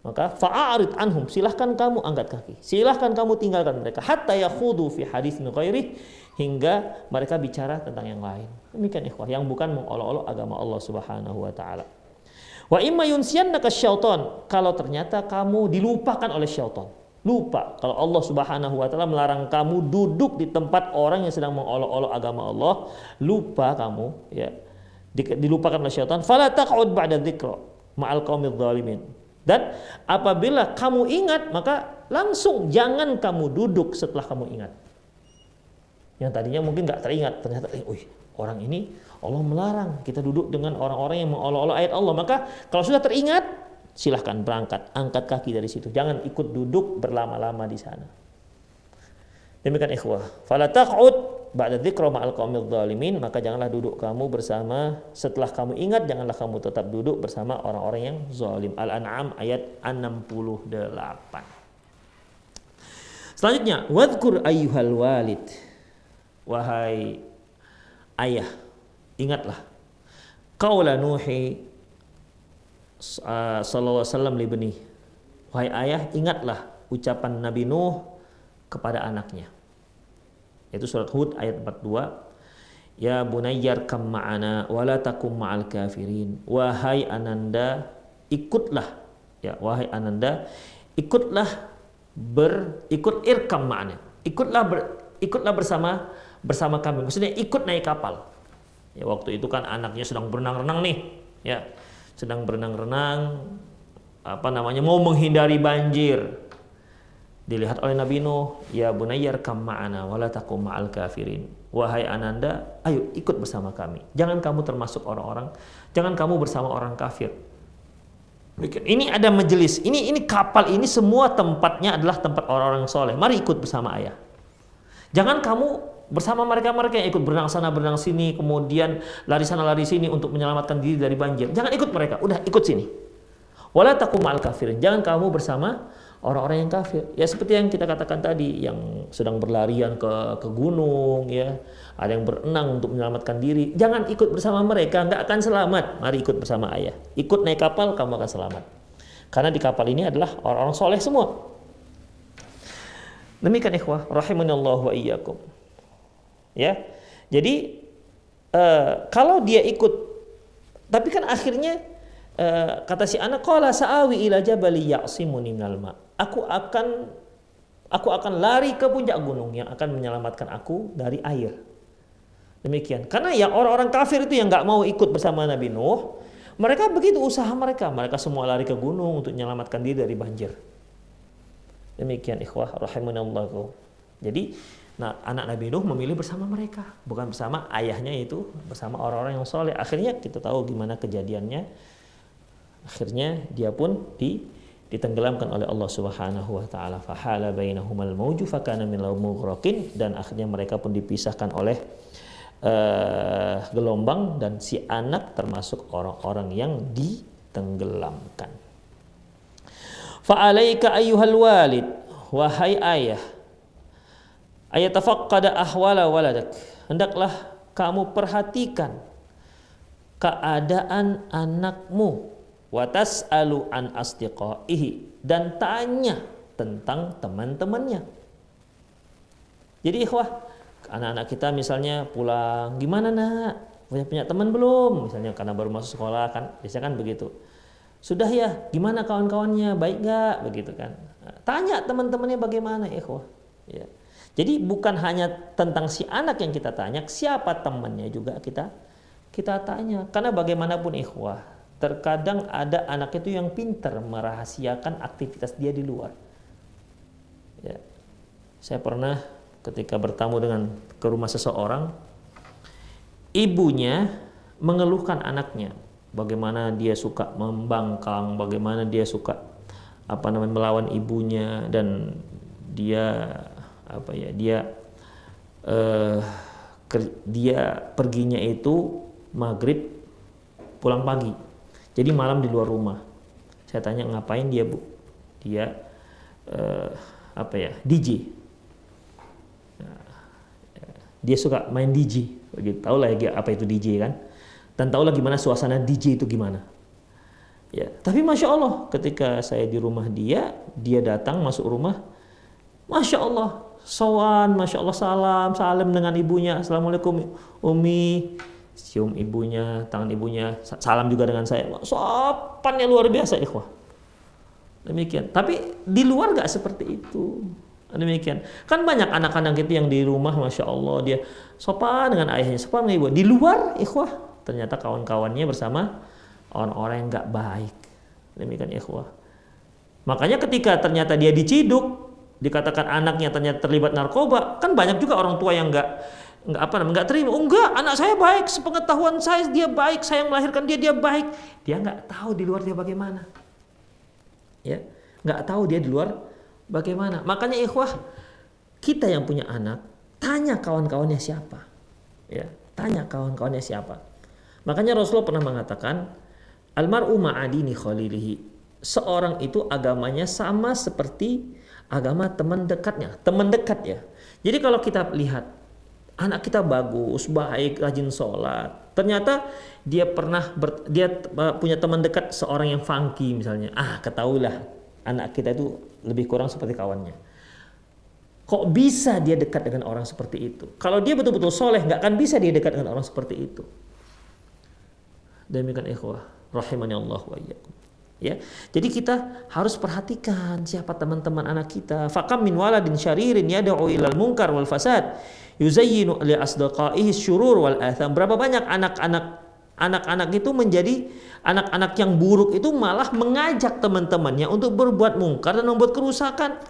maka fa'arid anhum, silahkan kamu angkat kaki. Silahkan kamu tinggalkan mereka. Hatta yakhudu fi hadis ghairi hingga mereka bicara tentang yang lain. Demikian ikhwah, yang bukan mengolok-olok agama Allah Subhanahu wa taala. Wa imma kalau ternyata kamu dilupakan oleh syaitan. Lupa kalau Allah Subhanahu wa taala melarang kamu duduk di tempat orang yang sedang mengolok-olok agama Allah, lupa kamu ya. Dilupakan oleh syaitan, fala taq'ud ba'da dzikra ma'al qaumidz zalimin dan apabila kamu ingat, maka langsung jangan kamu duduk setelah kamu ingat. Yang tadinya mungkin nggak teringat, ternyata, eh, orang ini Allah melarang kita duduk dengan orang-orang yang mengolok-olok ayat Allah. Maka kalau sudah teringat, silahkan berangkat, angkat kaki dari situ. Jangan ikut duduk berlama-lama di sana. Demikian ikhwah. Fala taq'ud ba'da dzikra ma'al qaumil zalimin. Maka janganlah duduk kamu bersama. Setelah kamu ingat janganlah kamu tetap duduk bersama orang-orang yang zalim. Al-An'am ayat 68 Selanjutnya wadhkur ayyuhal walid. Wahai ayah ingatlah. Qaula nuhi sallallahu alaihi wasallam libni wahai ayah ingatlah ucapan Nabi Nuh kepada anaknya itu surat Hud ayat 42. Ya bunayyar kam ma'ana wala takum ma'al kafirin. Wahai Ananda, ikutlah. Ya, wahai Ananda, ikutlah ber ikut irkam ma'ana. Ikutlah ber, ikutlah bersama bersama kami. Maksudnya ikut naik kapal. Ya, waktu itu kan anaknya sedang berenang-renang nih, ya. Sedang berenang-renang apa namanya mau menghindari banjir. Dilihat oleh Nabi Nuh, ya bunayyar kam ma'ana wala takum ma'al kafirin. Wahai ananda, ayo ikut bersama kami. Jangan kamu termasuk orang-orang, jangan kamu bersama orang kafir. Ini ada majelis, ini ini kapal ini semua tempatnya adalah tempat orang-orang soleh. Mari ikut bersama ayah. Jangan kamu bersama mereka-mereka yang ikut berenang sana berenang sini, kemudian lari sana lari sini untuk menyelamatkan diri dari banjir. Jangan ikut mereka, udah ikut sini. Wala takum al kafirin. Jangan kamu bersama orang-orang yang kafir. Ya seperti yang kita katakan tadi, yang sedang berlarian ke ke gunung, ya ada yang berenang untuk menyelamatkan diri. Jangan ikut bersama mereka, nggak akan selamat. Mari ikut bersama ayah. Ikut naik kapal, kamu akan selamat. Karena di kapal ini adalah orang-orang soleh semua. Demikian ikhwah, Allah wa iyyakum. Ya. Jadi uh, kalau dia ikut tapi kan akhirnya uh, kata si anak qala sa'awi ila jabali aku akan aku akan lari ke puncak gunung yang akan menyelamatkan aku dari air. Demikian. Karena ya orang-orang kafir itu yang nggak mau ikut bersama Nabi Nuh, mereka begitu usaha mereka. Mereka semua lari ke gunung untuk menyelamatkan diri dari banjir. Demikian ikhwah rahimanallahu. Jadi nah anak Nabi Nuh memilih bersama mereka, bukan bersama ayahnya itu, bersama orang-orang yang soleh. Akhirnya kita tahu gimana kejadiannya. Akhirnya dia pun di ditenggelamkan oleh Allah Subhanahu wa taala fahala bainahumal mauju fakana min mughraqin dan akhirnya mereka pun dipisahkan oleh uh, gelombang dan si anak termasuk orang-orang yang ditenggelamkan. Fa'alaika ayyuhal walid wahai ayah ayatafaqqada ahwala waladak hendaklah kamu perhatikan keadaan anakmu watas alu an asdiqaihi dan tanya tentang teman-temannya. Jadi ikhwah, anak-anak kita misalnya pulang, gimana nak? Punya punya teman belum? Misalnya karena baru masuk sekolah kan, biasanya kan begitu. Sudah ya, gimana kawan-kawannya? Baik gak? Begitu kan. Tanya teman-temannya bagaimana ikhwah. Ya. Jadi bukan hanya tentang si anak yang kita tanya, siapa temannya juga kita kita tanya. Karena bagaimanapun ikhwah, terkadang ada anak itu yang pintar merahasiakan aktivitas dia di luar. Ya. Saya pernah ketika bertamu dengan ke rumah seseorang, ibunya mengeluhkan anaknya, bagaimana dia suka membangkang, bagaimana dia suka apa namanya melawan ibunya dan dia apa ya dia eh, dia perginya itu maghrib pulang pagi jadi malam di luar rumah. Saya tanya ngapain dia bu? Dia uh, apa ya DJ. Nah, dia suka main DJ. Begitu tahu lah ya apa itu DJ kan. Dan tahu lah gimana suasana DJ itu gimana. Ya, tapi masya Allah ketika saya di rumah dia, dia datang masuk rumah, masya Allah, sawan, masya Allah salam, salam dengan ibunya, assalamualaikum umi, cium ibunya, tangan ibunya, salam juga dengan saya. Sopannya luar biasa, ikhwah. Demikian. Tapi di luar gak seperti itu. Demikian. Kan banyak anak-anak itu yang di rumah, masya Allah dia sopan dengan ayahnya, sopan dengan ibu. Di luar, ikhwah, ternyata kawan-kawannya bersama orang-orang yang gak baik. Demikian, ikhwah. Makanya ketika ternyata dia diciduk, dikatakan anaknya ternyata terlibat narkoba, kan banyak juga orang tua yang gak nggak apa namanya nggak terima. Oh, enggak anak saya baik sepengetahuan saya dia baik saya yang melahirkan dia dia baik. Dia nggak tahu di luar dia bagaimana. Ya nggak tahu dia di luar bagaimana. Makanya ikhwah kita yang punya anak tanya kawan-kawannya siapa. Ya tanya kawan-kawannya siapa. Makanya Rasulullah pernah mengatakan almaru ma'adini khalilihi. Seorang itu agamanya sama seperti agama teman dekatnya teman dekat ya jadi kalau kita lihat anak kita bagus, baik, rajin sholat. Ternyata dia pernah ber, dia uh, punya teman dekat seorang yang funky misalnya. Ah, ketahuilah anak kita itu lebih kurang seperti kawannya. Kok bisa dia dekat dengan orang seperti itu? Kalau dia betul-betul soleh, nggak akan bisa dia dekat dengan orang seperti itu. Demikian ikhwah, rahimani Allah wa iyyakum. Ya. Jadi kita harus perhatikan siapa teman-teman anak kita. Fakam min waladin syaririn yad'u ilal munkar wal fasad yuzayyinu li asdaqaihi syurur wal atham. Berapa banyak anak-anak anak-anak itu menjadi anak-anak yang buruk itu malah mengajak teman-temannya untuk berbuat mungkar dan membuat kerusakan.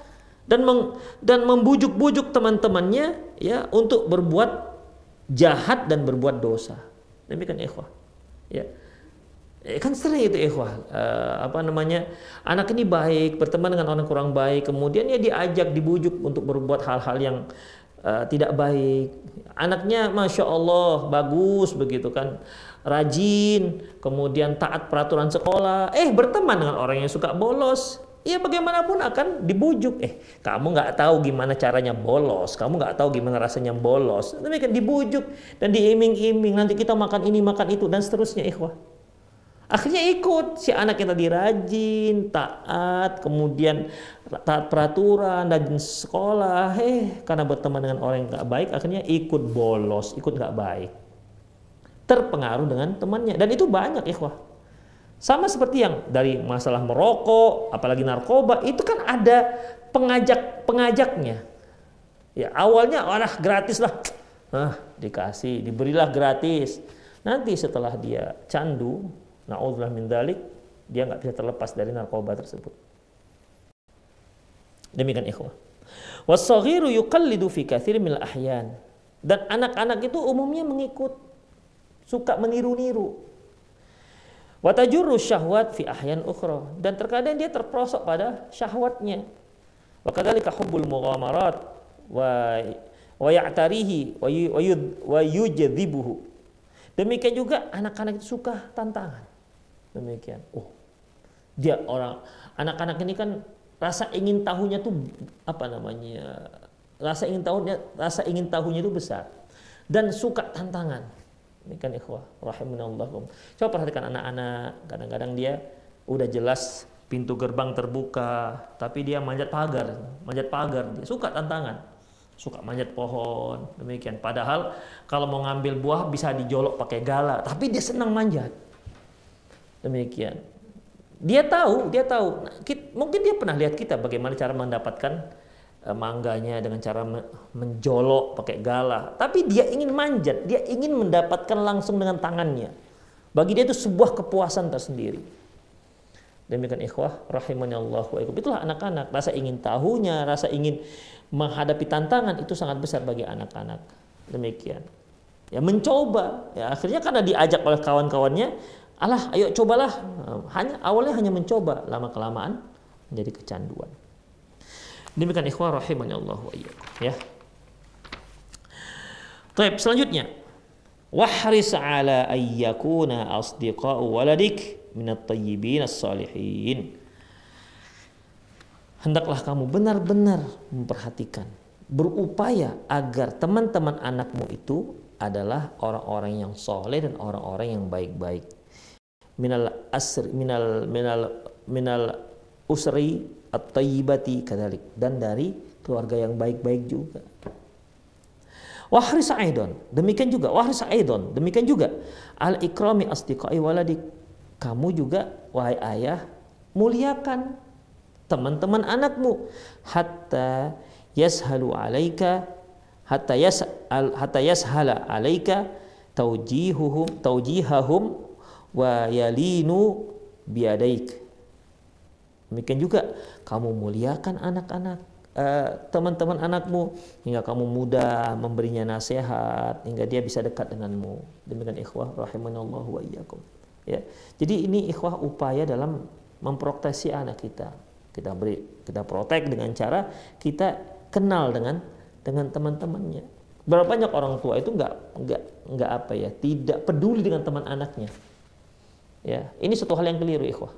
dan meng, dan membujuk-bujuk teman-temannya ya untuk berbuat jahat dan berbuat dosa. Demikian ikhwah. Ya. Eh, kan sering itu ikhwah uh, apa namanya anak ini baik berteman dengan orang kurang baik kemudian ya diajak dibujuk untuk berbuat hal-hal yang uh, tidak baik anaknya masya Allah bagus begitu kan rajin kemudian taat peraturan sekolah eh berteman dengan orang yang suka bolos ya bagaimanapun akan dibujuk. Eh, kamu nggak tahu gimana caranya bolos, kamu nggak tahu gimana rasanya bolos. Demikian dibujuk dan diiming-iming. Nanti kita makan ini, makan itu dan seterusnya, ikhwah. Akhirnya ikut si anak yang tadi rajin, taat, kemudian taat peraturan dan sekolah. Eh, karena berteman dengan orang yang nggak baik, akhirnya ikut bolos, ikut nggak baik. Terpengaruh dengan temannya dan itu banyak, ikhwah. Sama seperti yang dari masalah merokok, apalagi narkoba, itu kan ada pengajak pengajaknya. Ya awalnya orang gratis lah, ah, dikasih, diberilah gratis. Nanti setelah dia candu, naudzubillah min dalik, dia nggak bisa terlepas dari narkoba tersebut. Demikian ikhwah. Wasaghiru yuqallidu fi katsir min ahyan. Dan anak-anak itu umumnya mengikut suka meniru-niru Watajuru syahwat fi ahyan ukhra dan terkadang dia terprosok pada syahwatnya. Wa kadzalika hubbul mughamarat wa wa ya'tarihi wa yujdzibuhu. Demikian juga anak-anak itu suka tantangan. Demikian. Oh. Dia orang anak-anak ini kan rasa ingin tahunya tuh apa namanya? Rasa ingin tahunya rasa ingin tahunya itu besar dan suka tantangan ini kan ikhwah rahimunallah. Coba perhatikan anak-anak, kadang-kadang dia udah jelas pintu gerbang terbuka, tapi dia manjat pagar, manjat pagar, dia suka tantangan. Suka manjat pohon, demikian. Padahal kalau mau ngambil buah bisa dijolok pakai gala, tapi dia senang manjat. Demikian. Dia tahu, dia tahu. Mungkin dia pernah lihat kita bagaimana cara mendapatkan Eh, mangganya dengan cara menjolok pakai galah. Tapi dia ingin manjat, dia ingin mendapatkan langsung dengan tangannya. Bagi dia itu sebuah kepuasan tersendiri. Demikian ikhwah rahimahnya Allah wa Itulah anak-anak, rasa ingin tahunya, rasa ingin menghadapi tantangan itu sangat besar bagi anak-anak. Demikian. Ya mencoba, ya akhirnya karena diajak oleh kawan-kawannya, alah ayo cobalah. Hanya awalnya hanya mencoba, lama kelamaan menjadi kecanduan. Demikian ikhwah rahimani Allah wa ya. Baik, selanjutnya wahris ala ayyakuna asdiqa'u waladik min at-tayyibin as-salihin. Hendaklah kamu benar-benar memperhatikan, berupaya agar teman-teman anakmu itu adalah orang-orang yang soleh dan orang-orang yang baik-baik. Minal asri minal minal minal usri at-tayyibati kadalik dan dari keluarga yang baik-baik juga. Wahris aidon, demikian juga wahris aidon, demikian juga al ikrami asdiqai waladik. Kamu juga wahai ayah muliakan teman-teman anakmu hatta yashalu alaika hatta yas hatta yashala alaika taujihuhum taujihahum wa yalinu biadaik Demikian juga kamu muliakan anak-anak eh, teman-teman anakmu hingga kamu mudah memberinya nasihat hingga dia bisa dekat denganmu. Demikian ikhwah rahimanallahu wa iyyakum. Ya. Jadi ini ikhwah upaya dalam memproteksi anak kita. Kita beri kita protek dengan cara kita kenal dengan dengan teman-temannya. Berapa banyak orang tua itu nggak nggak nggak apa ya tidak peduli dengan teman anaknya. Ya, ini satu hal yang keliru ikhwah.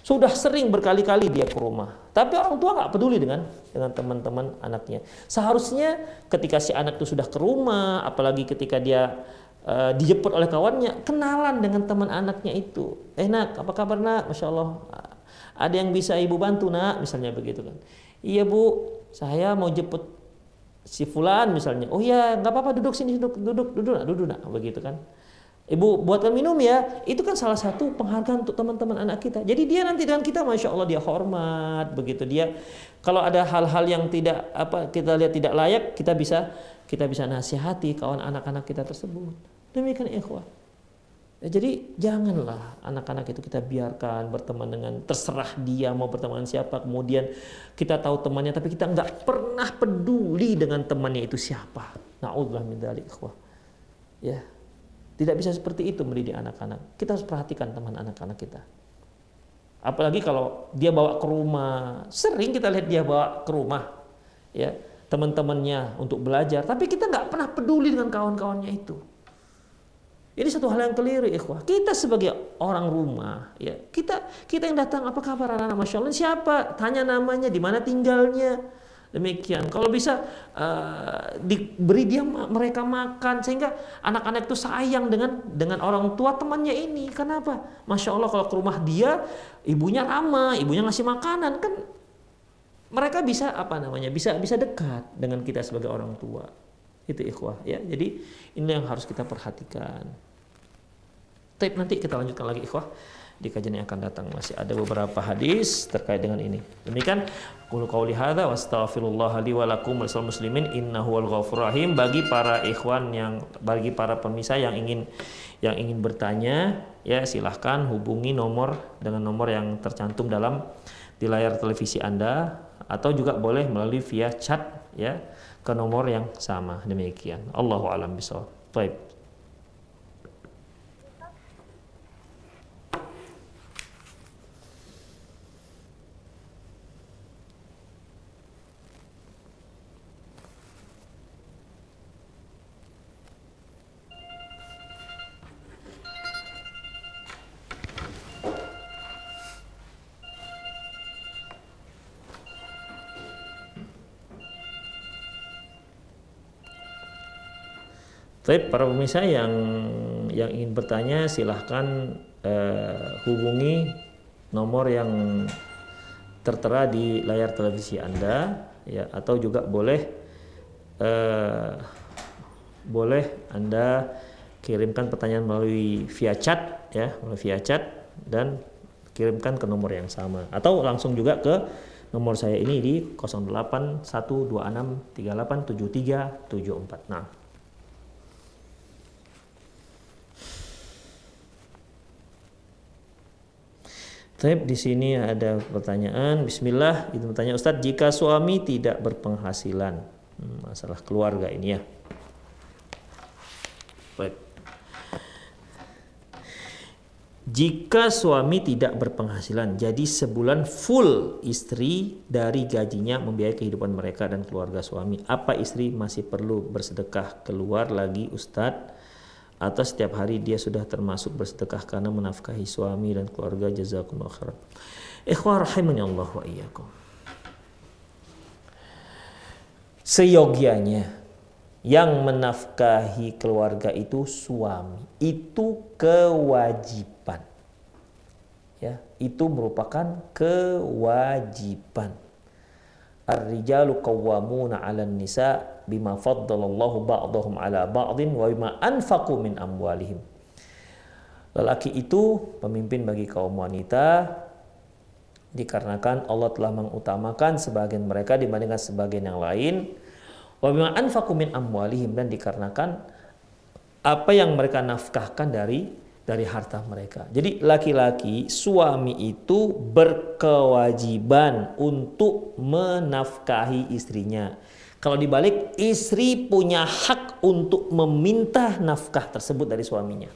Sudah sering berkali-kali dia ke rumah. Tapi orang tua nggak peduli dengan dengan teman-teman anaknya. Seharusnya ketika si anak itu sudah ke rumah, apalagi ketika dia uh, dijemput oleh kawannya, kenalan dengan teman anaknya itu. Eh nak, apa kabar nak? Masya Allah. Ada yang bisa ibu bantu nak? Misalnya begitu kan. Iya bu, saya mau jemput si fulan misalnya. Oh iya, nggak apa-apa duduk sini, duduk, duduk, duduk, duduk, duduk nak, begitu kan. Ibu buatkan minum ya, itu kan salah satu penghargaan untuk teman-teman anak kita. Jadi dia nanti dengan kita, masya Allah dia hormat, begitu dia. Kalau ada hal-hal yang tidak apa kita lihat tidak layak, kita bisa kita bisa nasihati kawan anak-anak kita tersebut. Demikian ikhwah. Ya, jadi janganlah anak-anak itu kita biarkan berteman dengan terserah dia mau berteman dengan siapa. Kemudian kita tahu temannya tapi kita nggak pernah peduli dengan temannya itu siapa. Naudzubillah min dzalik, Ya. Tidak bisa seperti itu mendidik anak-anak. Kita harus perhatikan teman anak-anak kita. Apalagi kalau dia bawa ke rumah, sering kita lihat dia bawa ke rumah, ya teman-temannya untuk belajar, tapi kita nggak pernah peduli dengan kawan-kawannya itu. Ini satu hal yang keliru, ikhwah. Kita sebagai orang rumah, ya kita kita yang datang, apa kabar anak-anak? Masya Allah, siapa? Tanya namanya, di mana tinggalnya. Demikian. Kalau bisa uh, diberi dia mereka makan sehingga anak-anak itu sayang dengan dengan orang tua temannya ini. Kenapa? Masya Allah kalau ke rumah dia, ibunya ramah, ibunya ngasih makanan kan mereka bisa apa namanya? Bisa bisa dekat dengan kita sebagai orang tua. Itu ikhwah ya. Jadi ini yang harus kita perhatikan. Tapi nanti kita lanjutkan lagi ikhwah di kajian yang akan datang masih ada beberapa hadis terkait dengan ini. Demikian qul qauli hadza wastaghfirullah li wa lakum muslimin innahu wal ghafur rahim bagi para ikhwan yang bagi para pemirsa yang ingin yang ingin bertanya ya silahkan hubungi nomor dengan nomor yang tercantum dalam di layar televisi Anda atau juga boleh melalui via chat ya ke nomor yang sama demikian. Allahu alam bisawab. Baik. Tapi para pemirsa yang yang ingin bertanya silahkan eh, hubungi nomor yang tertera di layar televisi Anda ya atau juga boleh eh, boleh Anda kirimkan pertanyaan melalui via chat ya melalui via chat dan kirimkan ke nomor yang sama atau langsung juga ke nomor saya ini di 0812638734. Nah, Taib di sini ada pertanyaan. Bismillah, itu bertanya Ustadz, jika suami tidak berpenghasilan, hmm, masalah keluarga ini ya. Baik. Jika suami tidak berpenghasilan, jadi sebulan full istri dari gajinya membiayai kehidupan mereka dan keluarga suami. Apa istri masih perlu bersedekah keluar lagi Ustadz? Atau setiap hari dia sudah termasuk bersedekah karena menafkahi suami dan keluarga jazakumullah khairan. Ikhwah rahimani Allah wa iyyakum. Seyogianya yang menafkahi keluarga itu suami. Itu kewajiban. Ya, itu merupakan kewajiban. Ar-rijalu qawwamuna 'alan nisa bima faddalallahu ba'dahum ala ba'din wa bima anfaqu min amwalihim. Lelaki itu pemimpin bagi kaum wanita dikarenakan Allah telah mengutamakan sebagian mereka dibandingkan sebagian yang lain. Wa bima anfaqu min amwalihim dan dikarenakan apa yang mereka nafkahkan dari dari harta mereka. Jadi laki-laki suami itu berkewajiban untuk menafkahi istrinya. Kalau dibalik, istri punya hak untuk meminta nafkah tersebut dari suaminya.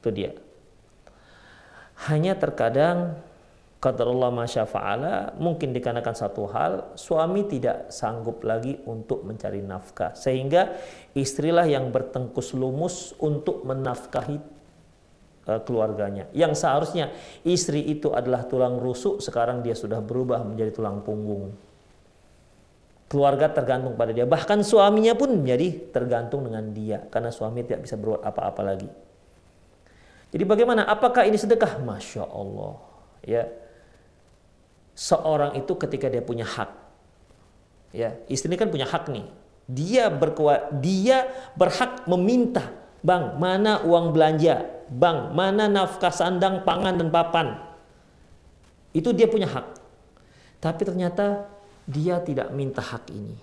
Itu dia. Hanya terkadang kata Allah masyafa'ala mungkin dikarenakan satu hal suami tidak sanggup lagi untuk mencari nafkah sehingga istrilah yang bertengkus lumus untuk menafkahi uh, keluarganya yang seharusnya istri itu adalah tulang rusuk sekarang dia sudah berubah menjadi tulang punggung keluarga tergantung pada dia. Bahkan suaminya pun menjadi tergantung dengan dia karena suami tidak bisa berbuat apa-apa lagi. Jadi bagaimana? Apakah ini sedekah? Masya Allah. Ya, seorang itu ketika dia punya hak, ya istri kan punya hak nih. Dia berkua, dia berhak meminta, bang mana uang belanja, bang mana nafkah sandang, pangan dan papan. Itu dia punya hak. Tapi ternyata dia tidak minta hak ini.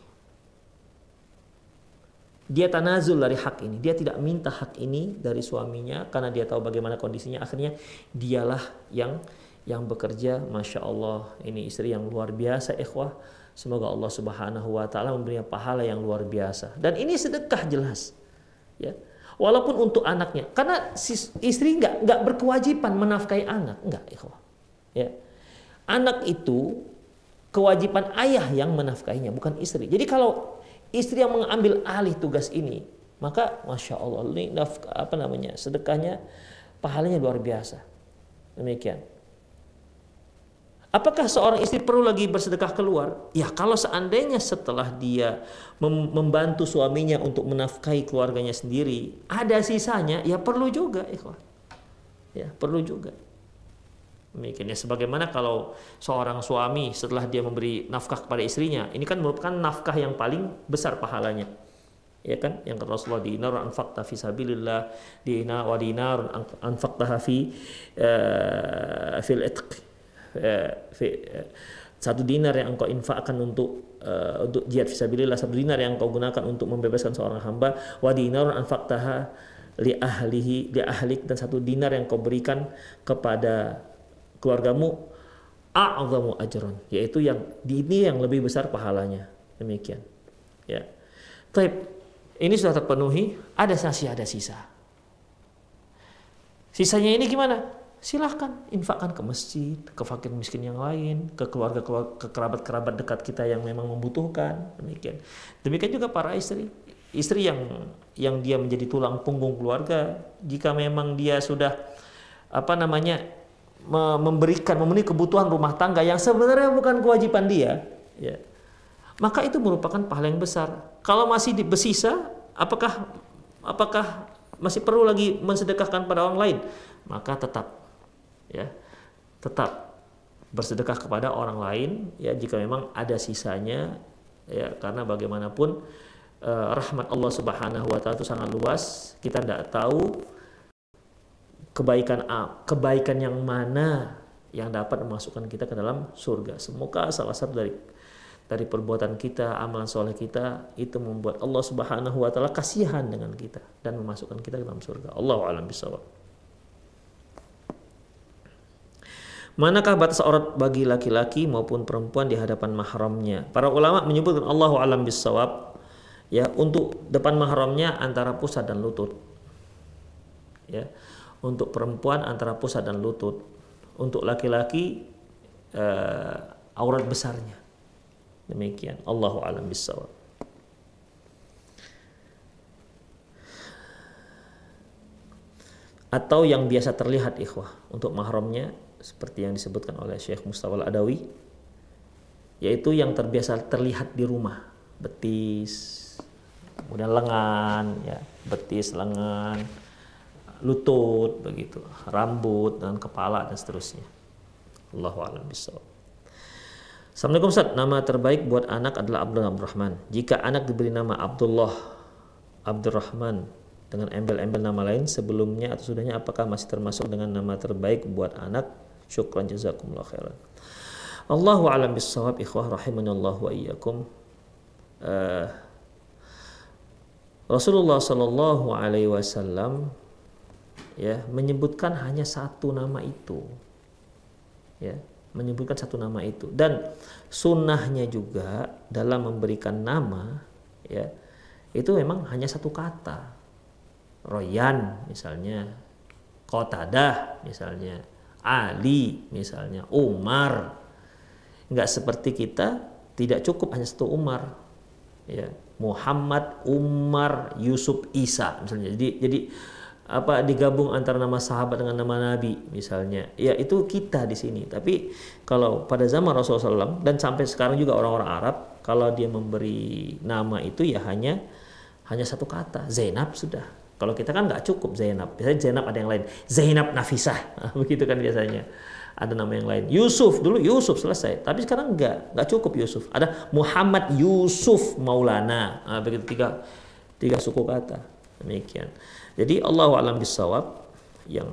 dia tanazul dari hak ini. Dia tidak minta hak ini dari suaminya karena dia tahu bagaimana kondisinya. Akhirnya dialah yang yang bekerja. Masya Allah, ini istri yang luar biasa, ikhwah. Semoga Allah Subhanahu wa taala memberinya pahala yang luar biasa. Dan ini sedekah jelas. Ya. Walaupun untuk anaknya, karena istri nggak nggak berkewajiban menafkahi anak, nggak, ikhwah. Ya. Anak itu kewajiban ayah yang menafkahinya, bukan istri. Jadi kalau istri yang mengambil alih tugas ini, maka masya Allah ini nafkah, apa namanya sedekahnya pahalanya luar biasa. Demikian. Apakah seorang istri perlu lagi bersedekah keluar? Ya kalau seandainya setelah dia membantu suaminya untuk menafkahi keluarganya sendiri, ada sisanya, ya perlu juga. Ya perlu juga. Demikian ya sebagaimana kalau seorang suami setelah dia memberi nafkah kepada istrinya, ini kan merupakan nafkah yang paling besar pahalanya. Ya kan? Yang kata Rasulullah dinar anfaqta fi sabilillah, dinar wa dinar anfaqtaha fi uh, fil itq satu dinar yang engkau infakkan untuk uh, untuk jihad fisabilillah satu dinar yang engkau gunakan untuk membebaskan seorang hamba wa dinar anfaqtaha li ahlihi li ahlik dan satu dinar yang kau berikan kepada keluargamu a'zamu ajron yaitu yang di ini yang lebih besar pahalanya demikian ya Taib ini sudah terpenuhi ada sasi ada sisa sisanya ini gimana silahkan infakkan ke masjid, ke fakir miskin yang lain, ke keluarga, ke kerabat-kerabat dekat kita yang memang membutuhkan. Demikian. Demikian juga para istri. Istri yang yang dia menjadi tulang punggung keluarga, jika memang dia sudah apa namanya memberikan memenuhi kebutuhan rumah tangga yang sebenarnya bukan kewajiban dia, ya, maka itu merupakan pahala yang besar. Kalau masih di besisa, apakah apakah masih perlu lagi mensedekahkan pada orang lain? Maka tetap ya tetap bersedekah kepada orang lain ya jika memang ada sisanya ya karena bagaimanapun eh, rahmat Allah Subhanahu wa taala itu sangat luas kita tidak tahu kebaikan kebaikan yang mana yang dapat memasukkan kita ke dalam surga semoga salah satu dari dari perbuatan kita, amalan soleh kita itu membuat Allah Subhanahu wa taala kasihan dengan kita dan memasukkan kita ke dalam surga. Allah alam bisawab. Manakah batas aurat bagi laki-laki maupun perempuan di hadapan mahramnya? Para ulama menyebutkan Allahu alam bisawab ya untuk depan mahramnya antara pusat dan lutut. Ya. Untuk perempuan antara pusat dan lutut. Untuk laki-laki uh, aurat besarnya. Demikian. Allahu alam bisawab. Atau yang biasa terlihat ikhwah untuk mahramnya seperti yang disebutkan oleh Syekh Mustafa Al-Adawi yaitu yang terbiasa terlihat di rumah betis kemudian lengan ya betis lengan lutut begitu rambut dan kepala dan seterusnya Allahu a'lam bishawab Assalamualaikum Ustaz, nama terbaik buat anak adalah Abdullah Abdurrahman. Jika anak diberi nama Abdullah Abdurrahman dengan embel-embel nama lain sebelumnya atau sudahnya apakah masih termasuk dengan nama terbaik buat anak Syukran jazakumullah khairan. Allahu alam bisawab ikhwah rahimanallah wa iyyakum. Uh, Rasulullah Shallallahu Alaihi Wasallam ya menyebutkan hanya satu nama itu, ya menyebutkan satu nama itu dan sunnahnya juga dalam memberikan nama ya itu memang hanya satu kata Royan misalnya Kotadah misalnya Ali misalnya, Umar. Nggak seperti kita tidak cukup hanya satu Umar. Ya, Muhammad, Umar, Yusuf, Isa misalnya. Jadi jadi apa digabung antara nama sahabat dengan nama nabi misalnya. Ya itu kita di sini. Tapi kalau pada zaman Rasulullah SAW dan sampai sekarang juga orang-orang Arab kalau dia memberi nama itu ya hanya hanya satu kata Zainab sudah kalau kita kan nggak cukup Zainab. Biasanya Zainab ada yang lain. Zainab Nafisah. Begitu kan biasanya. Ada nama yang lain. Yusuf dulu Yusuf selesai. Tapi sekarang nggak nggak cukup Yusuf. Ada Muhammad Yusuf Maulana. Nah, begitu tiga tiga suku kata. Demikian. Jadi Allah alam bisawab yang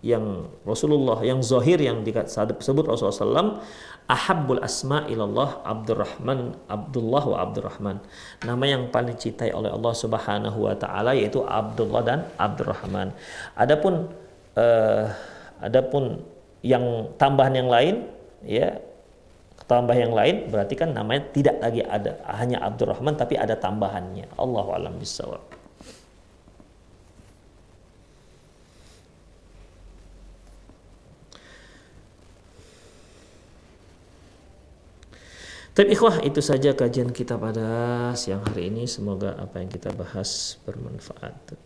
yang Rasulullah yang zahir yang disebut Rasulullah SAW ahabbul asma ilallah Abdurrahman Abdullah wa Abdurrahman. Nama yang paling dicintai oleh Allah Subhanahu wa taala yaitu Abdullah dan Abdurrahman. Adapun uh, adapun yang tambahan yang lain ya tambah yang lain berarti kan namanya tidak lagi ada hanya Abdurrahman tapi ada tambahannya. Allahu alam bisawab Tapi ikhwah itu saja kajian kita pada siang hari ini. Semoga apa yang kita bahas bermanfaat.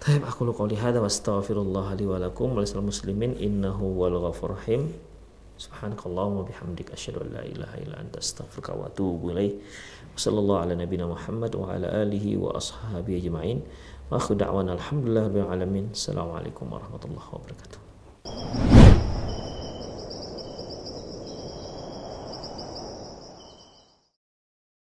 Taib aku lu qouli hadza wa astaghfirullah li wa lakum wa muslimin innahu wal ghafur rahim. Subhanakallahumma bihamdik asyhadu an la ilaha illa anta astaghfiruka wa atubu ilaik. Wassallallahu ala nabiyyina Muhammad wa ala alihi wa ashabihi ajma'in. Wa akhu da'wana alhamdulillah rabbil alamin. Assalamualaikum warahmatullahi wabarakatuh.